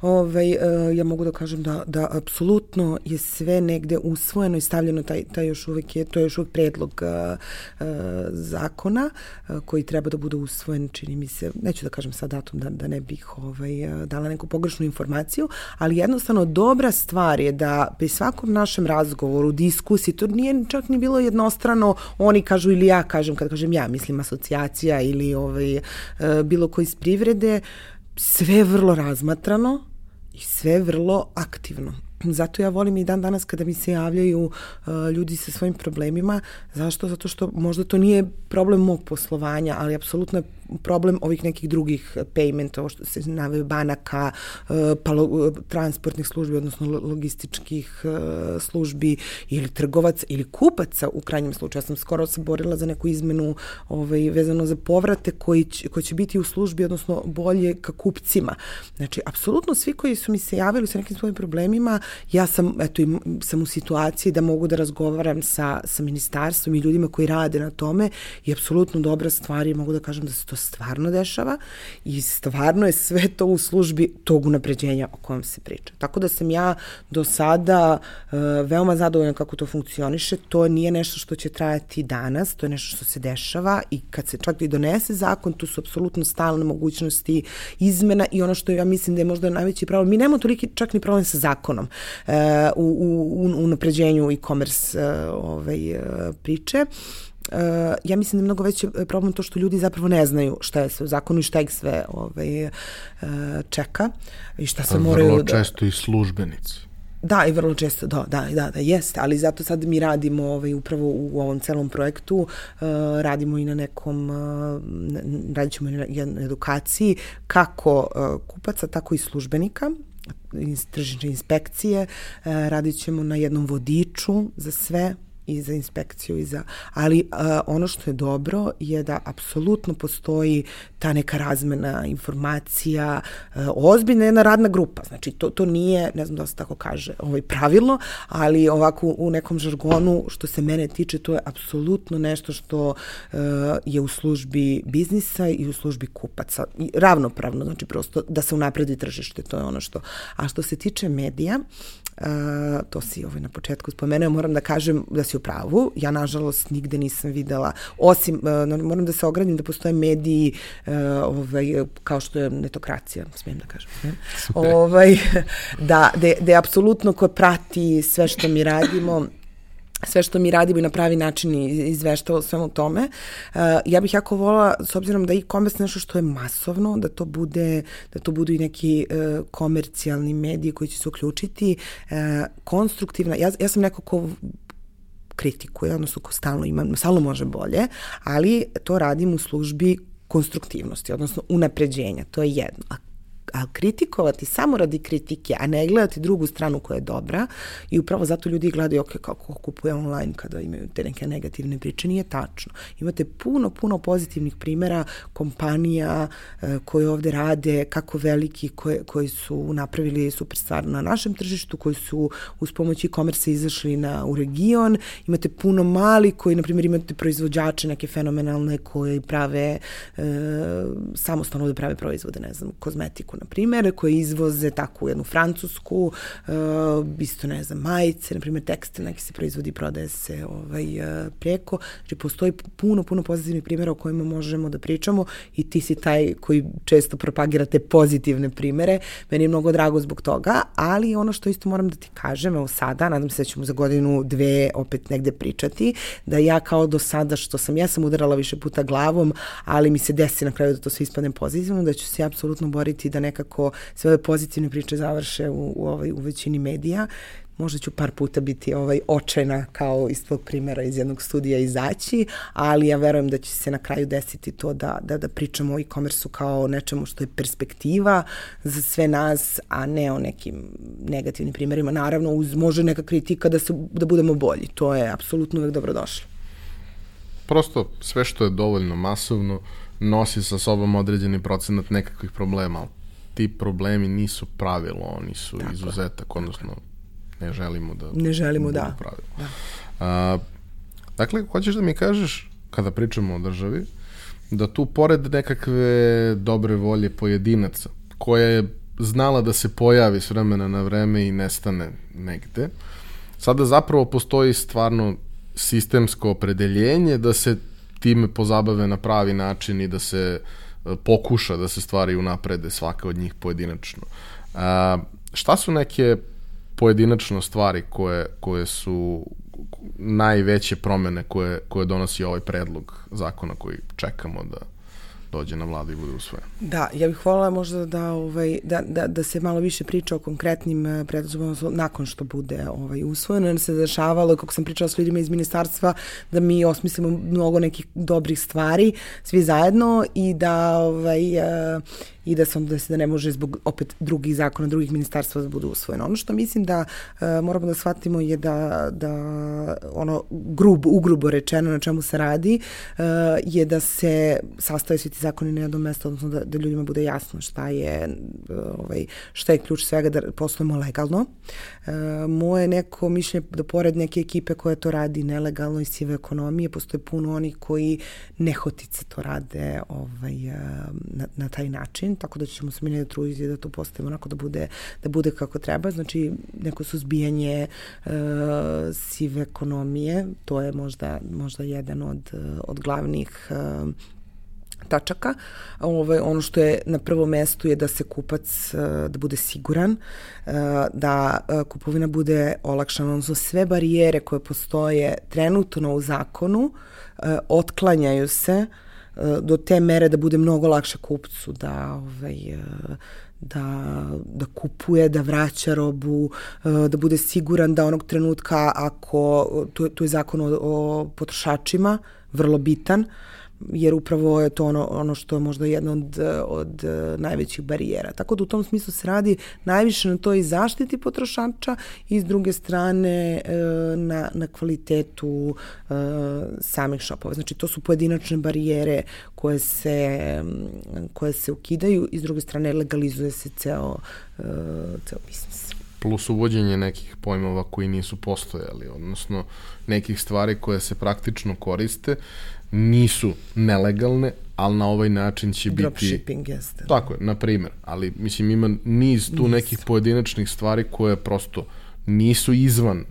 Ovaj, e, ja mogu da kažem da, da apsolutno je sve negde usvojeno i stavljeno, taj, taj još uvek je, to je još uvek predlog uh, uh, zakona uh, koji treba da bude usvojen, čini mi se, neću da kažem sad datum da, da ne bih ovaj, dala neku pogrešnu informaciju, ali jednostavno dobra stvar je da pri svakom našem razgovoru, diskusiji, to nije čak ni bilo jednostrano, oni kažu ili ja kažem, kad kažem ja, mislim asocijacija ili ovaj, bilo koji iz privrede, sve vrlo razmatrano i sve vrlo aktivno. Zato ja volim i dan danas kada mi se javljaju uh, ljudi sa svojim problemima. Zašto? Zato što možda to nije problem mog poslovanja, ali apsolutno je problem ovih nekih drugih payment, ovo što se nave banaka, uh, pa lo, transportnih službi, odnosno logističkih službi ili trgovaca ili kupaca u krajnjem slučaju. Ja sam skoro se borila za neku izmenu ovaj, vezano za povrate koji će, koji će biti u službi, odnosno bolje ka kupcima. Znači, apsolutno svi koji su mi se javili sa nekim svojim problemima, ja sam, eto, sam u situaciji da mogu da razgovaram sa, sa ministarstvom i ljudima koji rade na tome i apsolutno dobra stvar i mogu da kažem da se to stvarno dešava i stvarno je sve to u službi tog unapređenja o kojem se priča. Tako da sam ja do sada uh, veoma zadovoljna kako to funkcioniše. To nije nešto što će trajati danas, to je nešto što se dešava i kad se čak i donese zakon, tu su apsolutno stalne mogućnosti izmena i ono što ja mislim da je možda najveći problem, mi nemamo toliki čak ni problem sa zakonom uh, u, u, u unapređenju e-commerce uh, ovaj, uh, priče. Uh, ja mislim da je mnogo veći problem to što ljudi zapravo ne znaju šta je sve u zakonu i šta ih sve ovaj, uh, čeka i šta se moraju... Vrlo da... često i službenici. Da, i vrlo često, da, da, da, da, jeste, ali zato sad mi radimo ovaj, upravo u ovom celom projektu, uh, radimo i na nekom, uh, radit ćemo i na edukaciji kako uh, kupaca, tako i službenika, tržične inspekcije, radit ćemo na jednom vodiču za sve i za inspekciju i za ali uh, ono što je dobro je da apsolutno postoji ta neka razmena informacija uh, ozbiljna jedna radna grupa. Znači to to nije ne znam da se tako kaže ovaj pravilno ali ovako u nekom žargonu što se mene tiče to je apsolutno nešto što uh, je u službi biznisa i u službi kupaca. I ravnopravno znači prosto da se unapredi tržište to je ono što. A što se tiče medija uh, to si ovaj na početku spomenuo moram da kažem da si u pravu. Ja, nažalost, nigde nisam videla, osim, uh, moram da se ogradim da postoje mediji uh, ovaj, kao što je netokracija, smijem da kažem. Ne? ovaj, da, da, da je apsolutno ko prati sve što mi radimo, sve što mi radimo i na pravi način izveštava o svemu tome. Uh, ja bih jako volila, s obzirom da e-commerce nešto što je masovno, da to bude, da to budu i neki uh, komercijalni mediji koji će se uključiti, uh, konstruktivna, ja, ja sam neko ko kritikuje, odnosno ko stalno ima, stalno može bolje, ali to radim u službi konstruktivnosti, odnosno unapređenja, to je jedno. A a kritikovati samo radi kritike, a ne gledati drugu stranu koja je dobra. I upravo zato ljudi gledaju ok, kako kupuje online kada imaju te neke negativne priče, nije tačno. Imate puno, puno pozitivnih primera kompanija e, koje ovde rade, kako veliki, koje, koji su napravili super stvar na našem tržištu, koji su uz pomoć e-commerce izašli na, u region, imate puno mali koji, na primjer, imate proizvođače neke fenomenalne koji prave e, samostalno da prave proizvode, ne znam, kozmetiku, na primjer, koje izvoze tako u jednu Francusku, uh, isto ne znam, majice, na primjer tekstil neki se proizvodi i prodaje se ovaj, uh, preko. Znači, postoji puno, puno pozitivnih primjera o kojima možemo da pričamo i ti si taj koji često propagira te pozitivne primere. Meni je mnogo drago zbog toga, ali ono što isto moram da ti kažem, evo sada, nadam se da ćemo za godinu, dve opet negde pričati, da ja kao do sada što sam, ja sam udarala više puta glavom, ali mi se desi na kraju da to sve ispadne pozitivno, da ću se apsolutno boriti da nekako sve ove pozitivne priče završe u, u, ovaj, u većini medija možda ću par puta biti ovaj očajna kao iz tvog primjera iz jednog studija izaći, ali ja verujem da će se na kraju desiti to da, da, da pričamo o e-commerce-u kao nečemu što je perspektiva za sve nas, a ne o nekim negativnim primjerima. Naravno, uz može neka kritika da, se, da budemo bolji. To je apsolutno uvek dobrodošlo. Prosto sve što je dovoljno masovno nosi sa sobom određeni procenat nekakvih problema, ti problemi nisu pravilo, oni su Tako izuzetak, odnosno ne želimo da ne želimo da. Pravilo. da. A, dakle, hoćeš da mi kažeš, kada pričamo o državi, da tu pored nekakve dobre volje pojedinaca, koja je znala da se pojavi s vremena na vreme i nestane negde, sada zapravo postoji stvarno sistemsko opredeljenje da se time pozabave na pravi način i da se e, pokuša da se stvari unaprede svaka od njih pojedinačno. A, šta su neke pojedinačno stvari koje, koje su najveće promene koje, koje donosi ovaj predlog zakona koji čekamo da dođe na vladu i bude usvojen. Da, ja bih volila možda da, ovaj, da, da, da se malo više priča o konkretnim eh, predlozima nakon što bude ovaj, usvojeno, jer se dešavalo, kako sam pričala s ljudima iz ministarstva, da mi osmislimo mnogo nekih dobrih stvari, svi zajedno, i da ovaj, uh, i da se onda da ne može zbog opet drugih zakona, drugih ministarstva da budu usvojeno. Ono što mislim da uh, moramo da shvatimo je da, da ono grub, ugrubo rečeno na čemu se radi uh, je da se sastave svi ti zakoni na jedno mesto, odnosno da, da ljudima bude jasno šta je, uh, ovaj, šta je ključ svega da poslujemo legalno. Uh, moje neko mišljenje da pored neke ekipe koja to radi nelegalno iz sive ekonomije, postoje puno onih koji nehotice to rade ovaj, na, na taj način način, tako da ćemo se mi ne truditi da to postavimo onako da bude, da bude kako treba. Znači, neko suzbijanje uh, sive ekonomije, to je možda, možda jedan od, od glavnih uh, tačaka. Ovaj, ono što je na prvom mestu je da se kupac da bude siguran, da kupovina bude olakšana, odnosno sve barijere koje postoje trenutno u zakonu otklanjaju se uh, do te mere da bude mnogo lakše kupcu da ovaj da, da kupuje, da vraća robu, da bude siguran da onog trenutka ako, tu, tu je zakon o, o potrošačima, vrlo bitan, uh, jer upravo je to ono, ono što je možda jedna od, od najvećih barijera. Tako da u tom smislu se radi najviše na toj zaštiti potrošača i s druge strane e, na, na kvalitetu e, samih šopova. Znači to su pojedinačne barijere koje se, koje se ukidaju i s druge strane legalizuje se ceo, e, ceo biznis plus uvođenje nekih pojmova koji nisu postojali, odnosno nekih stvari koje se praktično koriste, nisu nelegalne, ali na ovaj način će biti... Dropshipping jeste. Tako je, na primjer. Ali, mislim, ima niz tu niz. nekih pojedinačnih stvari koje prosto nisu izvan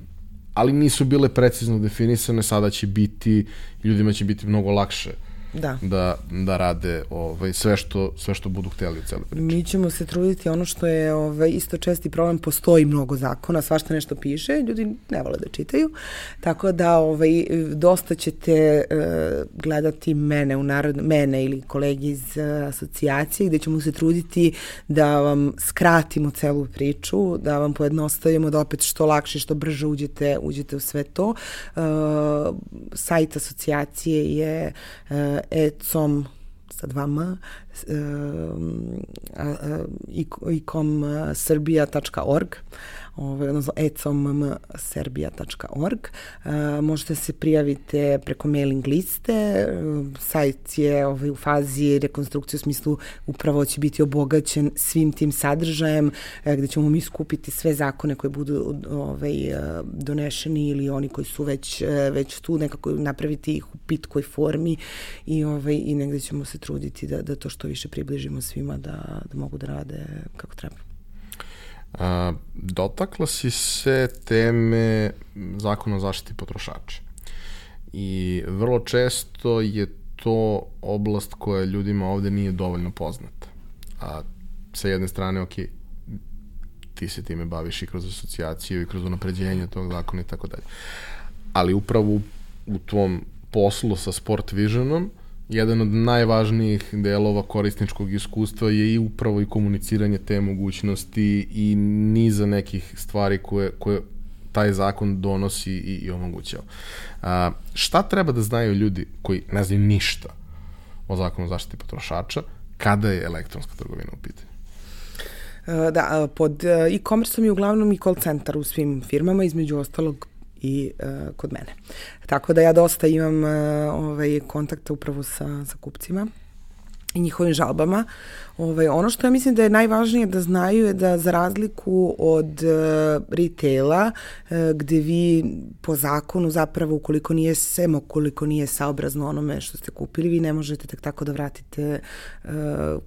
ali nisu bile precizno definisane, sada će biti, ljudima će biti mnogo lakše uh, da, da, da rade ovaj, sve, što, sve što budu hteli u celoj priči. Mi ćemo se truditi, ono što je ovaj, isto česti problem, postoji mnogo zakona, svašta nešto piše, ljudi ne vole da čitaju, tako da ovaj, dosta ćete uh, gledati mene, u narod, mene ili kolegi iz uh, asocijacije, gde ćemo se truditi da vam skratimo celu priču, da vam pojednostavimo da opet što lakše, što brže uđete, uđete u sve to. Uh, sajt asocijacije je ecom sa dvama ecom srbija.org ovaj, odnosno ecomserbia.org. Uh, možete se prijavite preko mailing liste. Uh, sajt je ovaj, u fazi rekonstrukcije u smislu upravo će biti obogaćen svim tim sadržajem uh, gde ćemo mi skupiti sve zakone koje budu ovaj, donešeni ili oni koji su već, već tu nekako napraviti ih u pitkoj formi i, ovaj, i negde ćemo se truditi da, da to što više približimo svima da, da mogu da rade kako treba. A, dotakla si se teme zakona o zaštiti potrošača. I vrlo često je to oblast koja ljudima ovde nije dovoljno poznata. A sa jedne strane, ok, ti se time baviš i kroz asocijaciju i kroz unapređenje tog zakona i tako dalje. Ali upravo u, tvom poslu sa Sport Visionom jedan od najvažnijih delova korisničkog iskustva je i upravo i komuniciranje te mogućnosti i niza nekih stvari koje, koje taj zakon donosi i, i omogućava. A, šta treba da znaju ljudi koji ne znaju ništa o zakonu zaštiti potrošača kada je elektronska trgovina u pitanju? E, da, pod e-commerceom je uglavnom i call centar u svim firmama, između ostalog i uh, kod mene. Tako da ja dosta imam uh, ovaj, kontakta upravo sa, sa kupcima i njihovim žalbama. Ovaj, ono što ja mislim da je najvažnije da znaju je da za razliku od uh, retaila, uh, gde vi po zakonu zapravo ukoliko nije sem, ukoliko nije saobrazno onome što ste kupili, vi ne možete tek tako da vratite uh,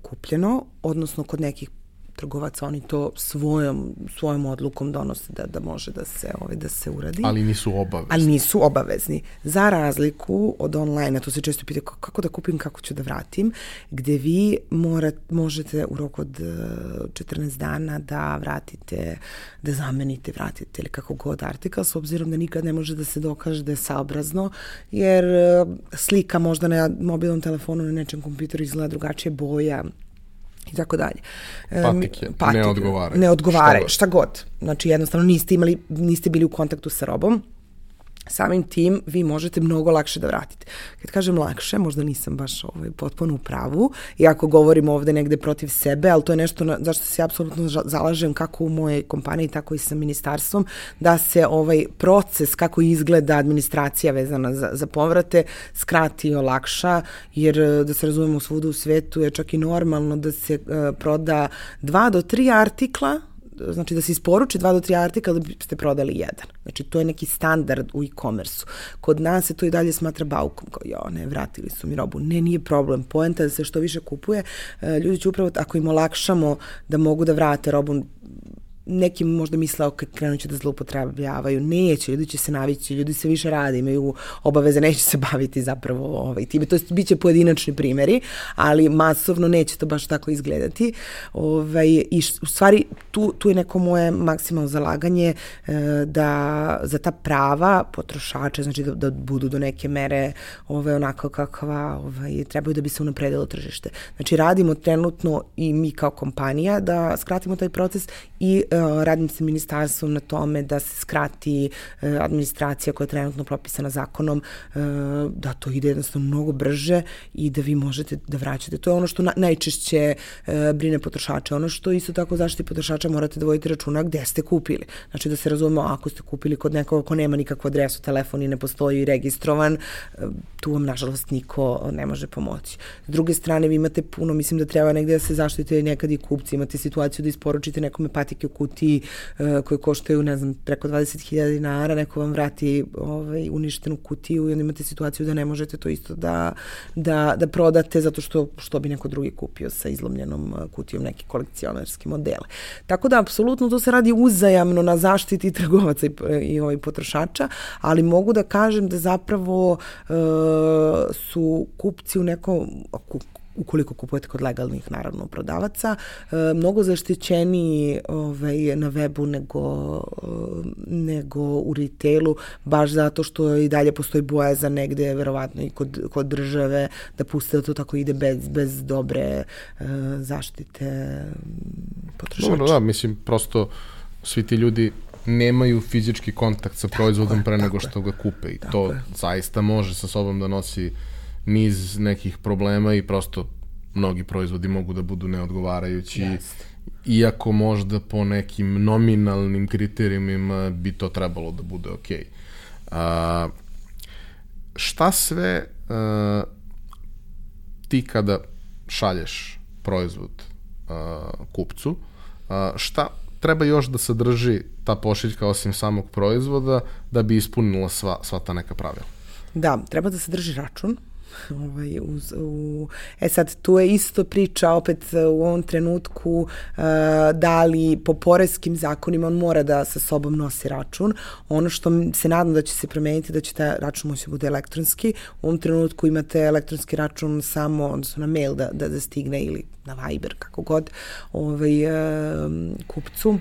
kupljeno, odnosno kod nekih trgovaca oni to svojom svojom odlukom donose da da može da se ovaj da se uradi. Ali nisu obavezni. Ali nisu obavezni. Za razliku od online, a to se često pita kako da kupim, kako ću da vratim, gde vi morat, možete u roku od 14 eh, dana da vratite, da zamenite, vratite ili kako god artikal, s obzirom da nikad ne može da se dokaže da je saobrazno, jer eh, slika možda na mobilnom telefonu na nečem kompjuteru izgleda drugačije boja, i tako dalje. Patike, Patike ne odgovaraju. Ne odgovaraju, šta god. šta god. Znači jednostavno niste imali, niste bili u kontaktu sa robom, samim tim vi možete mnogo lakše da vratite. Kad kažem lakše, možda nisam baš ovaj, potpuno u pravu, iako govorim ovde negde protiv sebe, ali to je nešto na, zašto se apsolutno zalažem kako u mojej kompaniji, tako i sa ministarstvom, da se ovaj proces kako izgleda administracija vezana za, za povrate skrati i olakša, jer da se razumemo svuda u svetu je čak i normalno da se uh, proda dva do tri artikla znači da se isporuči dva do tri artikla da biste prodali jedan. Znači to je neki standard u e-commerce-u. Kod nas se to i dalje smatra baukom, kao jo, ne, vratili su mi robu. Ne, nije problem. Poenta da se što više kupuje, e, ljudi će upravo, ako im olakšamo da mogu da vrate robu nekim možda misle ok, krenut će da zloupotrebljavaju, neće, ljudi će se navići, ljudi se više rade, imaju obaveze, neće se baviti zapravo ovaj, time, to bit će pojedinačni primeri, ali masovno neće to baš tako izgledati. Ovaj, I u stvari tu, tu je neko moje maksimalno zalaganje e, da za ta prava potrošača, znači da, da budu do neke mere ovaj, onako kakva ovaj, trebaju da bi se unapredilo tržište. Znači radimo trenutno i mi kao kompanija da skratimo taj proces i radim sa ministarstvom na tome da se skrati e, administracija koja je trenutno propisana zakonom, e, da to ide jednostavno mnogo brže i da vi možete da vraćate. To je ono što na, najčešće brine potrošača. Ono što isto tako zaštiti potrošača morate da vodite računa gde ste kupili. Znači da se razumemo, ako ste kupili kod nekoga ko nema nikakvu adresu, telefon i ne postoji registrovan, tu vam nažalost niko ne može pomoći. S druge strane, vi imate puno, mislim da treba negde da se zaštite nekad i kupci, imate situaciju da isporučite nekome patike u kutiji uh, koje koštaju, ne znam, preko 20.000 dinara, neko vam vrati ovaj, uništenu kutiju i onda imate situaciju da ne možete to isto da, da, da prodate zato što, što bi neko drugi kupio sa izlomljenom uh, kutijom neki kolekcionarski modele. Tako da, apsolutno to se radi uzajamno na zaštiti trgovaca i, i ovaj, potrošača, ali mogu da kažem da zapravo uh, su kupci u nekom, ukoliko kupujete kod legalnih naravno prodavaca, e, mnogo zaštićeniji ovaj, na webu nego, nego u retailu, baš zato što i dalje postoji bojaza negde, verovatno i kod, kod države, da puste da to tako ide bez, bez dobre e, zaštite potrošača. Dobro, da, mislim, prosto svi ti ljudi nemaju fizički kontakt sa proizvodom pre nego što ga kupe i to je. zaista može sa sobom da nosi niz nekih problema i prosto mnogi proizvodi mogu da budu neodgovarajući, Jeste. iako možda po nekim nominalnim kriterijumima bi to trebalo da bude okej. Okay. šta sve a, ti kada šalješ proizvod a, kupcu, a, šta treba još da sadrži ta pošiljka osim samog proizvoda da bi ispunila sva, sva ta neka pravila? Da, treba da sadrži račun, Ovaj, uz, u, e sad, tu je isto priča opet u ovom trenutku uh, da li po poreskim zakonima on mora da sa sobom nosi račun. Ono što se nadam da će se promeniti, da će taj račun moći da bude elektronski. U ovom trenutku imate elektronski račun samo, odnosno na mail da, da, da stigne ili na Viber, kako god, ovaj, uh, kupcu.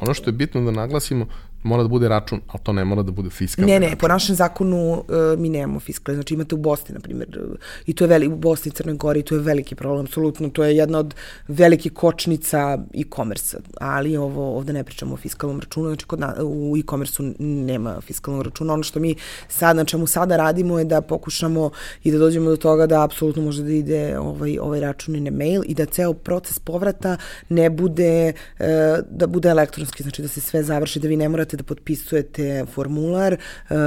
Ono što je bitno da naglasimo, mora da bude račun, ali to ne mora da bude fiskalni Ne, ne, račun. po našem zakonu uh, mi nemamo fiskalni, znači imate u Bosni, na primjer, uh, i to je veli, u Bosni i Crnoj Gori, to je veliki problem, apsolutno, to je jedna od velikih kočnica e-commerce, ali ovo, ovde ne pričamo o fiskalnom računu, znači kod na, u e-commerce nema fiskalnog računa, ono što mi sad, na čemu sada radimo je da pokušamo i da dođemo do toga da apsolutno može da ide ovaj, ovaj račun i na mail i da ceo proces povrata ne bude, uh, da bude elektronski, znači da se sve završi, da vi ne morate da potpisujete formular, e,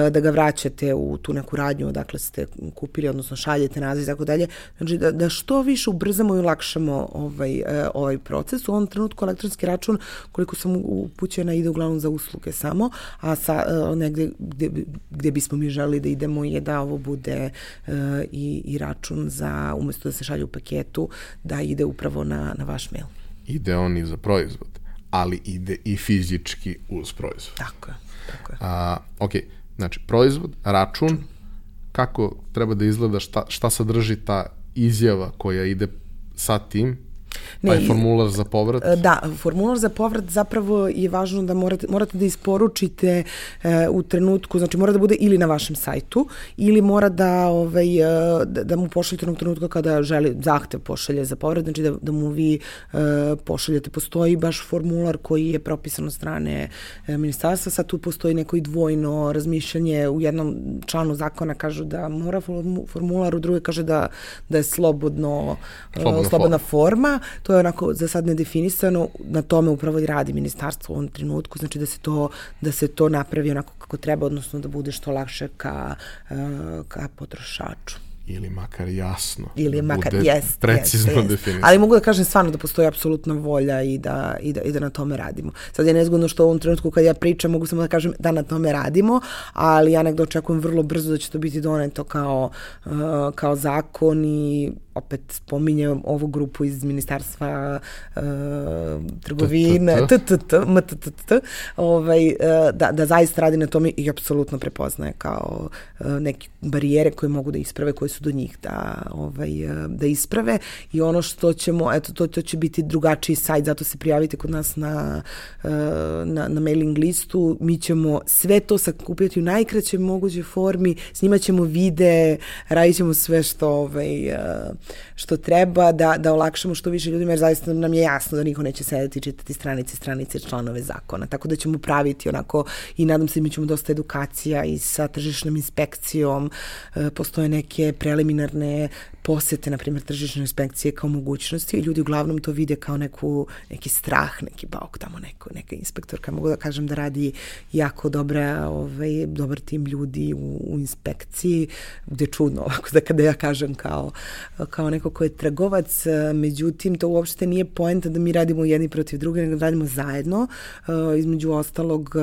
da ga vraćate u tu neku radnju odakle ste kupili, odnosno šaljete naziv i tako dalje. Znači da, da što više ubrzamo i olakšamo ovaj, e, ovaj proces. U ovom trenutku elektronski račun, koliko sam upućena, ide uglavnom za usluge samo, a sa, e, negde gde, gde bismo mi želi da idemo je da ovo bude i, i račun za, umesto da se šalje u paketu, da ide upravo na, na vaš mail. Ide on i za proizvod ali ide i fizički uz proizvod. Tako je. Tako je. A, ok, znači proizvod, račun, kako treba da izgleda, šta, šta sadrži ta izjava koja ide sa tim, Ne, taj formular za povrat? E, da, formular za povrat zapravo je važno da morate, morate da isporučite e, u trenutku, znači mora da bude ili na vašem sajtu, ili mora da, ovaj, e, da, da mu pošaljete onog trenutka kada želi zahtev pošalje za povrat, znači da, da mu vi e, pošaljete. Postoji baš formular koji je propisan od strane e, ministarstva, sad tu postoji neko i dvojno razmišljanje, u jednom članu zakona kažu da mora formular, u druge kaže da, da je slobodno, slobodna, e, slobodna forma. forma to je onako za sad nedefinisano, na tome upravo i radi ministarstvo u ovom trenutku, znači da se to, da se to napravi onako kako treba, odnosno da bude što lakše ka, eh, ka potrošaču ili makar jasno. Ili da makar, yes, precizno yes. definisano. Ali mogu da kažem stvarno da postoji apsolutna volja i da, i, da, i da na tome radimo. Sad je nezgodno što u ovom trenutku kad ja pričam mogu samo da kažem da na tome radimo, ali ja nekdo očekujem vrlo brzo da će to biti doneto kao, uh, kao zakon i opet spominjem ovu grupu iz ministarstva uh, trgovine, TTT, MTTT, ovaj, uh, da, da zaista radi na tome i apsolutno prepoznaje kao uh, neke barijere koje mogu da isprave, koje su do njih da, ovaj, da isprave i ono što ćemo, eto, to, to će biti drugačiji sajt, zato se prijavite kod nas na, na, na mailing listu, mi ćemo sve to sakupljati u najkraćoj mogućoj formi, snimat ćemo vide, radit ćemo sve što ovaj, što treba da, da olakšamo što više ljudima, jer zaista nam je jasno da niko neće sedeti i čitati stranice, stranice, članove zakona. Tako da ćemo praviti onako i nadam se mi ćemo dosta edukacija i sa tržišnom inspekcijom, e, postoje neke preliminarne posete, na primjer, tržišne inspekcije kao mogućnosti i ljudi uglavnom to vide kao neku, neki strah, neki bauk tamo, neko, neka inspektorka. Mogu da kažem da radi jako dobra, ovaj, dobar tim ljudi u, u inspekciji, gde je čudno ovako da kada ja kažem kao, kao neko ko je trgovac, međutim to uopšte nije poenta da mi radimo jedni protiv druge, nego da radimo zajedno. Između ostalog,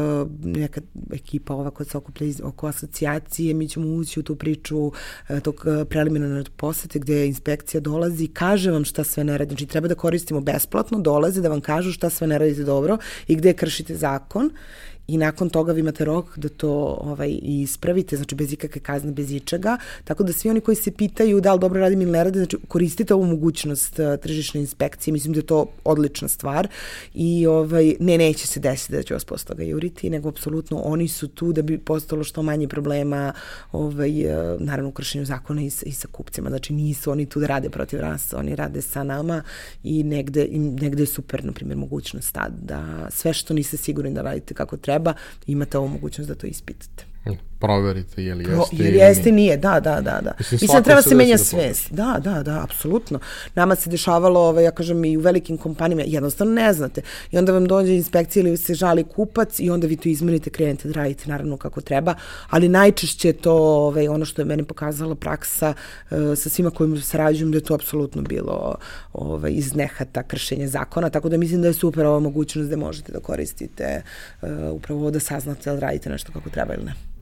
neka ekipa ova koja se okuplja oko asocijacije, mi ćemo ući u tu priču tog preliminarnog posete posete gde inspekcija dolazi, kaže vam šta sve ne radi. Znači treba da koristimo besplatno, dolaze da vam kažu šta sve ne radite dobro i gde kršite zakon i nakon toga vi imate rok da to ovaj, ispravite, znači bez ikakve kazne, bez ičega, tako da svi oni koji se pitaju da li dobro radim ili ne radim, znači koristite ovu mogućnost uh, tržišne inspekcije, mislim da je to odlična stvar. I ovaj, ne, neće se desiti da će vas posle toga juriti, nego apsolutno oni su tu da bi postalo što manje problema ovaj, uh, naravno u kršenju zakona i i sa kupcima, znači nisu oni tu da rade protiv nas, oni rade sa nama i negde, negde je super, na primjer, mogućnost da sve što niste sigurni da radite kako treba, treba, imate ovu mogućnost da to ispitate. Proverite je li jeste Jer jeste nije, da, da, da. da. Mislim, Mislim, treba se menja svest. Da, da, da, apsolutno. Nama se dešavalo, ovaj, ja kažem, i u velikim kompanijama, jednostavno ne znate. I onda vam dođe inspekcija ili se žali kupac i onda vi to izmenite, krenete da radite naravno kako treba, ali najčešće to, ovaj, ono što je meni pokazala praksa uh, sa svima kojima sarađujem, da je to apsolutno bilo ovaj, iz nehata kršenje zakona, tako da mislim da je super ova mogućnost da možete da koristite uh, upravo da saznate da radite nešto kako treba ili ne.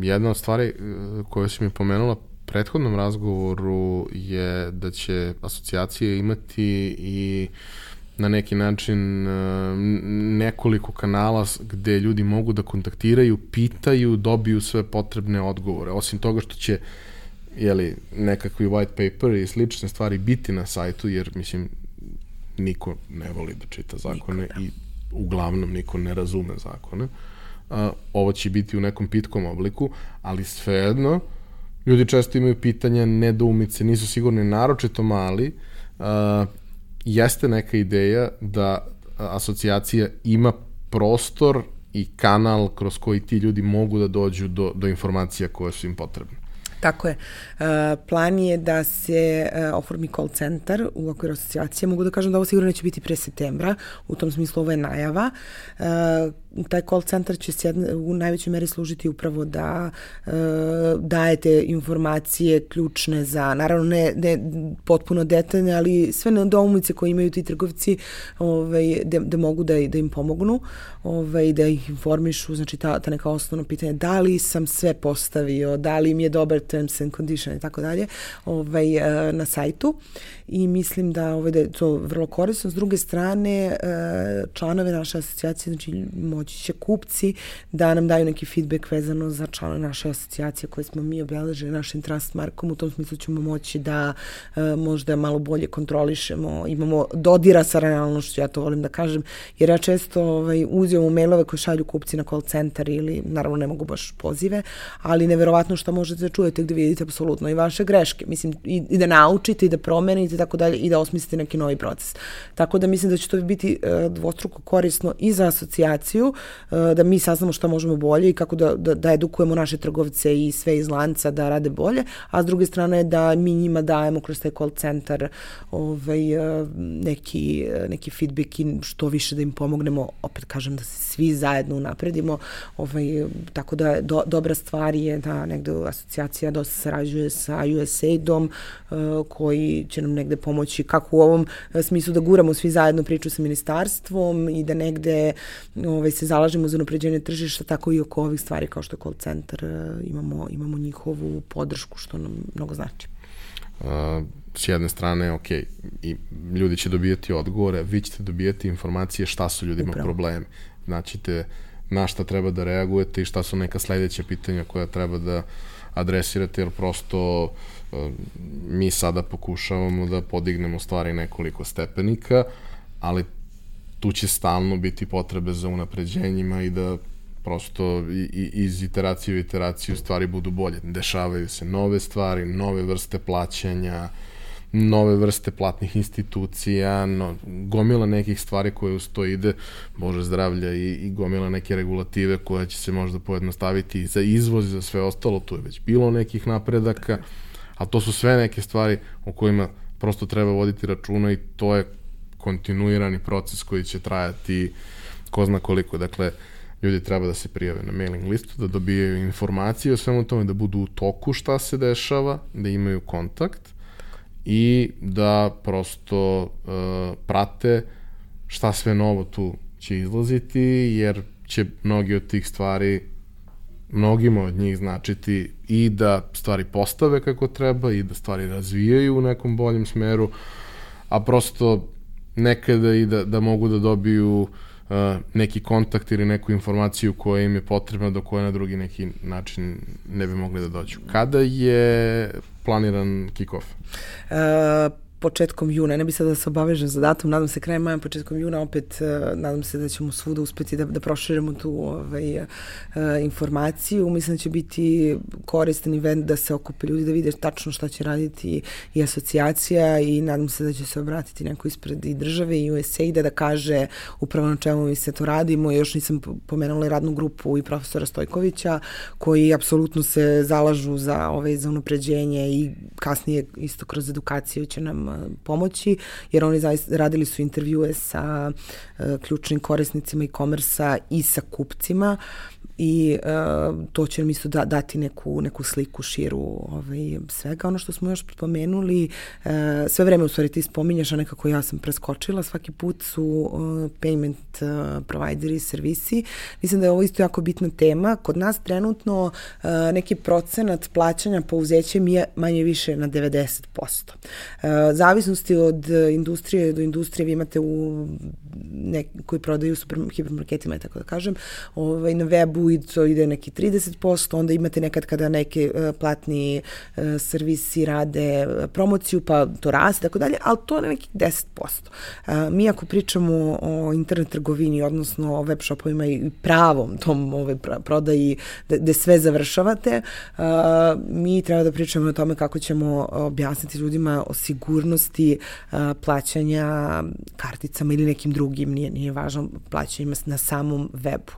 Jedna od stvari uh, koju si mi pomenula prethodnom razgovoru je da će asocijacije imati i na neki način uh, nekoliko kanala gde ljudi mogu da kontaktiraju, pitaju, dobiju sve potrebne odgovore. Osim toga što će jeli, nekakvi white paper i slične stvari biti na sajtu, jer mislim niko ne voli da čita zakone niko, da. i uglavnom niko ne razume zakone. Uh, ovo će biti u nekom pitkom obliku, ali svejedno, ljudi često imaju pitanja, nedoumice, nisu sigurni, naročito mali, a, jeste neka ideja da asocijacija ima prostor i kanal kroz koji ti ljudi mogu da dođu do, do informacija koje su im potrebne. Tako je. Uh, plan je da se uh, oformi call centar u okviru asocijacije. Mogu da kažem da ovo sigurno neće biti pre septembra. U tom smislu ovo je najava. Taj call centar će se u najvećoj meri služiti upravo da uh, dajete informacije ključne za, naravno ne, ne potpuno detaljne, ali sve nedoumice koje imaju ti trgovci ovaj, da, da mogu da, da im pomognu, ovaj, da ih informišu, znači ta, ta neka osnovna pitanja, da li sam sve postavio, da li im je dobar terms and condition i tako dalje ovaj, uh, na sajtu? I mislim da, ovaj, da je to vrlo korisno. S druge strane, uh, članove naše asocijacije, znači moći će kupci da nam daju neki feedback vezano za članove naše asocijacije koje smo mi obeležili našim trust markom. U tom smislu ćemo moći da uh, možda malo bolje kontrolišemo, imamo dodira sa realnošću, ja to volim da kažem, jer ja često ovaj, uzimam u mailove koje šalju kupci na call centar ili naravno ne mogu baš pozive, ali neverovatno što možete da čujete gde vidite apsolutno i vaše greške, mislim i, i da naučite i da promenite i tako dalje i da osmislite neki novi proces. Tako da mislim da će to biti uh, dvostruko korisno i za asocijaciju, E, da mi saznamo šta možemo bolje i kako da, da, da edukujemo naše trgovce i sve iz lanca da rade bolje, a s druge strane da mi njima dajemo kroz taj call centar ovaj, e, neki, neki feedback i što više da im pomognemo, opet kažem da se svi zajedno unapredimo, ovaj, tako da do, dobra stvar je da negde asocijacija dosta sarađuje sa USAID-om uh, koji će nam negde pomoći kako u ovom smislu da guramo svi zajedno priču sa ministarstvom i da negde ovaj, se zalažemo za napređenje tržišta, tako i oko ovih stvari kao što je call center, uh, imamo, imamo njihovu podršku što nam mnogo znači. Uh, s jedne strane, ok, i ljudi će dobijati odgovore, vi ćete dobijati informacije šta su ljudima Upravo. problemi znaćete na šta treba da reagujete i šta su neka sledeća pitanja koja treba da adresirate, jer prosto e, mi sada pokušavamo da podignemo stvari nekoliko stepenika, ali tu će stalno biti potrebe za unapređenjima i da prosto i, i, iz iteracije u iteraciju stvari budu bolje. Dešavaju se nove stvari, nove vrste plaćanja, nove vrste platnih institucija, no, gomila nekih stvari koje uz to ide, Bože zdravlja i, i gomila neke regulative koje će se možda pojednostaviti za izvoz i za sve ostalo, tu je već bilo nekih napredaka, a to su sve neke stvari o kojima prosto treba voditi računa i to je kontinuirani proces koji će trajati ko zna koliko. Dakle, ljudi treba da se prijave na mailing listu, da dobijaju informacije o svemu tome, da budu u toku šta se dešava, da imaju kontakt i da prosto uh, prate šta sve novo tu će izlaziti, jer će mnogi od tih stvari mnogima od njih značiti i da stvari postave kako treba i da stvari razvijaju u nekom boljem smeru, a prosto nekada i da, da mogu da dobiju uh, neki kontakt ili neku informaciju koja im je potrebna do koje na drugi neki način ne bi mogli da dođu. Kada je planiran kick-off? Uh, početkom juna, ne bi sad da se obavežem za datum, nadam se krajem maja, početkom juna, opet uh, nadam se da ćemo svuda uspeti da, da proširimo tu ovaj, uh, informaciju. Mislim da će biti koristan event da se okupe ljudi, da vide tačno šta će raditi i asocijacija i nadam se da će se obratiti neko ispred i države i USAID da kaže upravo na čemu mi se to radimo. Još nisam pomenula radnu grupu i profesora Stojkovića koji apsolutno se zalažu za, ovaj, za unapređenje i kasnije isto kroz edukaciju će nam pomoći, jer oni zaista radili su intervjue sa ključnim korisnicima i komersa i sa kupcima i uh, to će nam isto da, dati neku, neku sliku širu ovaj, svega. Ono što smo još spomenuli, uh, sve vreme u stvari ti spominješ, a nekako ja sam preskočila, svaki put su uh, payment uh, provideri servisi. Mislim da je ovo isto jako bitna tema. Kod nas trenutno uh, neki procenat plaćanja po uzećem je manje više na 90%. Uh, zavisnosti od industrije do industrije vi imate u nek, koji prodaju u hipermarketima, tako da kažem, ovaj, na webu i to ide neki 30%, onda imate nekad kada neke uh, platni uh, servisi rade promociju, pa to raste, tako dalje, ali to je nekih 10%. Uh, mi ako pričamo o internet trgovini, odnosno o web shopovima i pravom tom ovaj, prodaji gde sve završavate, mi treba da pričamo o tome kako ćemo objasniti ljudima o sigurnosti plaćanja karticama ili nekim drugim, nije, nije važno plaćanjima na samom webu.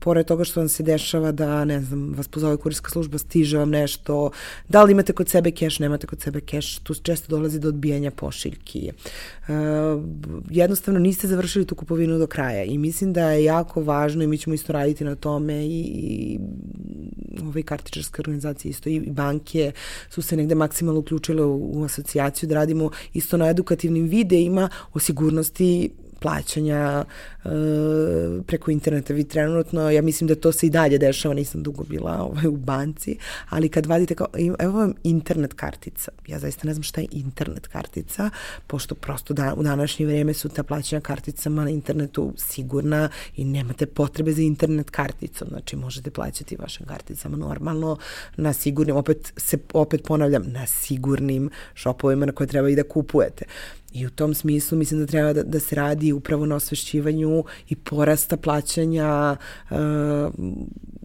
Pored toga što vam se dešava da, ne znam, vas pozove kurirska služba, stiže vam nešto, da li imate kod sebe keš, nemate kod sebe keš, tu često dolazi do odbijanja pošiljki. Uh, jednostavno niste završili tu kupovinu do kraja i mislim da je jako važno i mi ćemo isto raditi na tome i, i ove kartičarske organizacije isto i banke su se negde maksimalno uključile u, u asocijaciju da radimo isto na edukativnim videima o sigurnosti plaćanja e, preko interneta. Vi trenutno, ja mislim da to se i dalje dešava, nisam dugo bila ovaj, u banci, ali kad vadite kao, evo vam internet kartica. Ja zaista ne znam šta je internet kartica, pošto prosto da, u današnje vreme su ta plaćanja karticama na internetu sigurna i nemate potrebe za internet karticom. Znači, možete plaćati vašim karticama normalno na sigurnim, opet se opet ponavljam, na sigurnim šopovima na koje treba i da kupujete. I u tom smislu mislim da treba da, da se radi upravo na osvešćivanju i porasta plaćanja uh,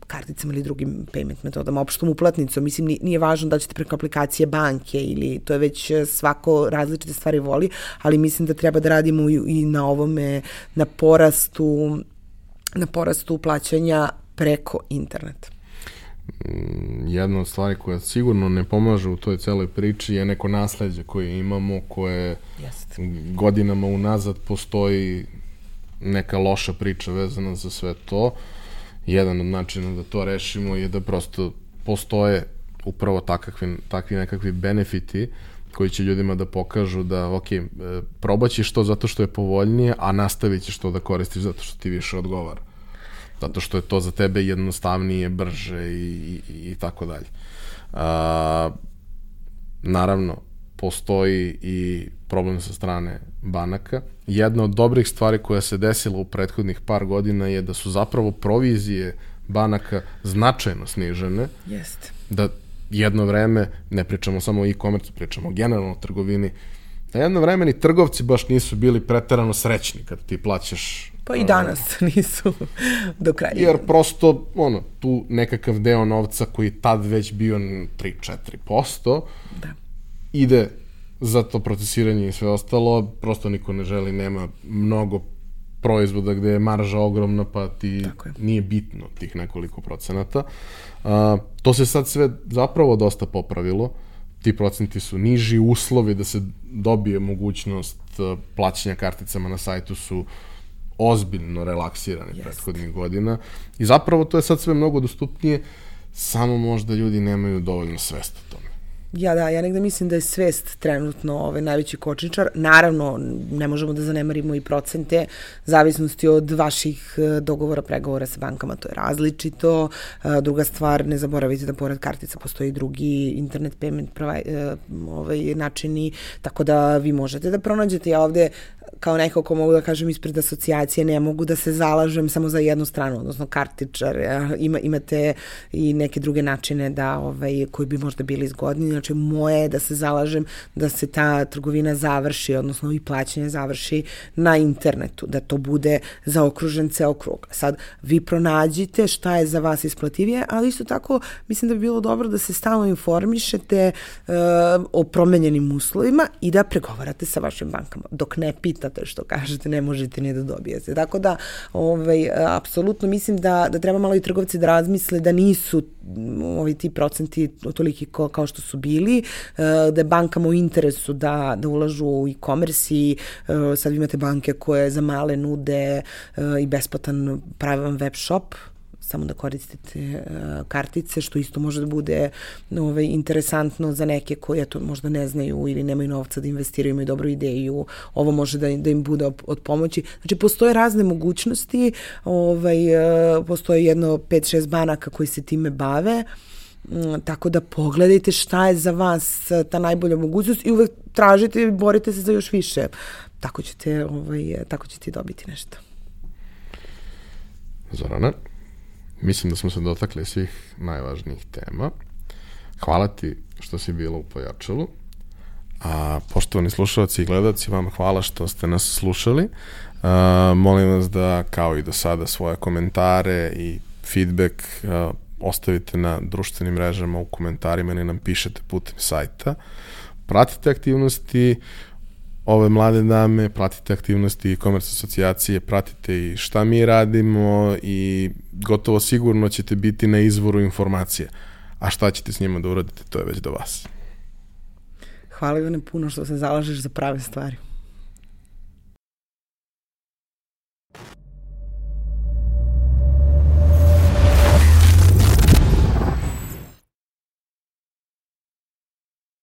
karticama ili drugim payment metodama, opštom uplatnicom. Mislim, nije važno da ćete preko aplikacije banke ili to je već svako različite stvari voli, ali mislim da treba da radimo i, i na ovome, na porastu na porastu plaćanja preko interneta. Mm, jedna od stvari koja sigurno ne pomaže u toj celoj priči je neko nasledđe koje imamo, koje Jest. godinama unazad postoji neka loša priča vezana za sve to. Jedan od načina da to rešimo je da prosto postoje upravo takakvi, takvi nekakvi benefiti koji će ljudima da pokažu da, ok, e, probaćeš to zato što je povoljnije, a nastavit ćeš to da koristiš zato što ti više odgovara zato što je to za tebe jednostavnije, brže i, i, i tako dalje. A, naravno, postoji i problem sa strane banaka. Jedna od dobrih stvari koja se desila u prethodnih par godina je da su zapravo provizije banaka značajno snižene. Jeste. Da jedno vreme, ne pričamo samo o e-commerce, pričamo generalno o trgovini, da jedno vreme ni trgovci baš nisu bili preterano srećni kad ti plaćaš Pa i danas nisu do kraja. Jer prosto, ono, tu nekakav deo novca koji tad već bio 3-4%, da. ide za to procesiranje i sve ostalo, prosto niko ne želi, nema mnogo proizvoda gde je marža ogromna, pa ti je. nije bitno tih nekoliko procenata. A, to se sad sve zapravo dosta popravilo. Ti procenti su niži, uslovi da se dobije mogućnost plaćanja karticama na sajtu su uh, ozbiljno relaksirani Jest. prethodnih godina i zapravo to je sad sve mnogo dostupnije, samo možda ljudi nemaju dovoljno svest o tome. Ja da, ja negde mislim da je svest trenutno ovaj najveći kočničar. Naravno, ne možemo da zanemarimo i procente zavisnosti od vaših eh, dogovora, pregovora sa bankama, to je različito. Eh, druga stvar, ne zaboravite da pored kartica postoji drugi internet payment pravaj, eh, ovaj, načini, tako da vi možete da pronađete. Ja ovde kao neko ko mogu da kažem ispred asocijacije, ne mogu da se zalažem samo za jednu stranu, odnosno kartičar, ima, imate i neke druge načine da, ovaj, koji bi možda bili zgodni, znači moje je da se zalažem da se ta trgovina završi, odnosno i plaćanje završi na internetu, da to bude zaokružen ceo krug. Sad, vi pronađite šta je za vas isplativije, ali isto tako mislim da bi bilo dobro da se stalno informišete uh, o promenjenim uslovima i da pregovarate sa vašim bankama. Dok ne pitate što kažete, ne možete ni da dobijete. Tako da, ovaj, apsolutno mislim da, da treba malo i trgovci da razmisle da nisu ovi ti procenti toliki ko, kao što su bili, uh, da je bankama u interesu da, da ulažu u e-commerce i uh, sad imate banke koje za male nude uh, i besplatan pravilan web shop, samo da koristite uh, kartice, što isto može da bude ovaj, interesantno za neke koji to možda ne znaju ili nemaju novca da investiraju, imaju dobru ideju, ovo može da, da im bude od pomoći. Znači, postoje razne mogućnosti, ovaj, uh, postoje jedno 5-6 banaka koji se time bave, tako da pogledajte šta je za vas ta najbolja mogućnost i uvek tražite i borite se za još više. Tako ćete, ovaj, tako ćete dobiti nešto. Zorana? Mislim da smo se dotakli svih najvažnijih tema. Hvala ti što si bila u Pojačalu. A poštovani slušalci i gledalci, vam hvala što ste nas slušali. A, molim vas da, kao i do sada, svoje komentare i feedback a, ostavite na društvenim mrežama u komentarima ili nam pišete putem sajta. Pratite aktivnosti ove mlade dame, pratite aktivnosti e-commerce asocijacije, pratite i šta mi radimo i gotovo sigurno ćete biti na izvoru informacije. A šta ćete s njima da uradite, to je već do vas. Hvala Ivane puno što se zalažeš za prave stvari.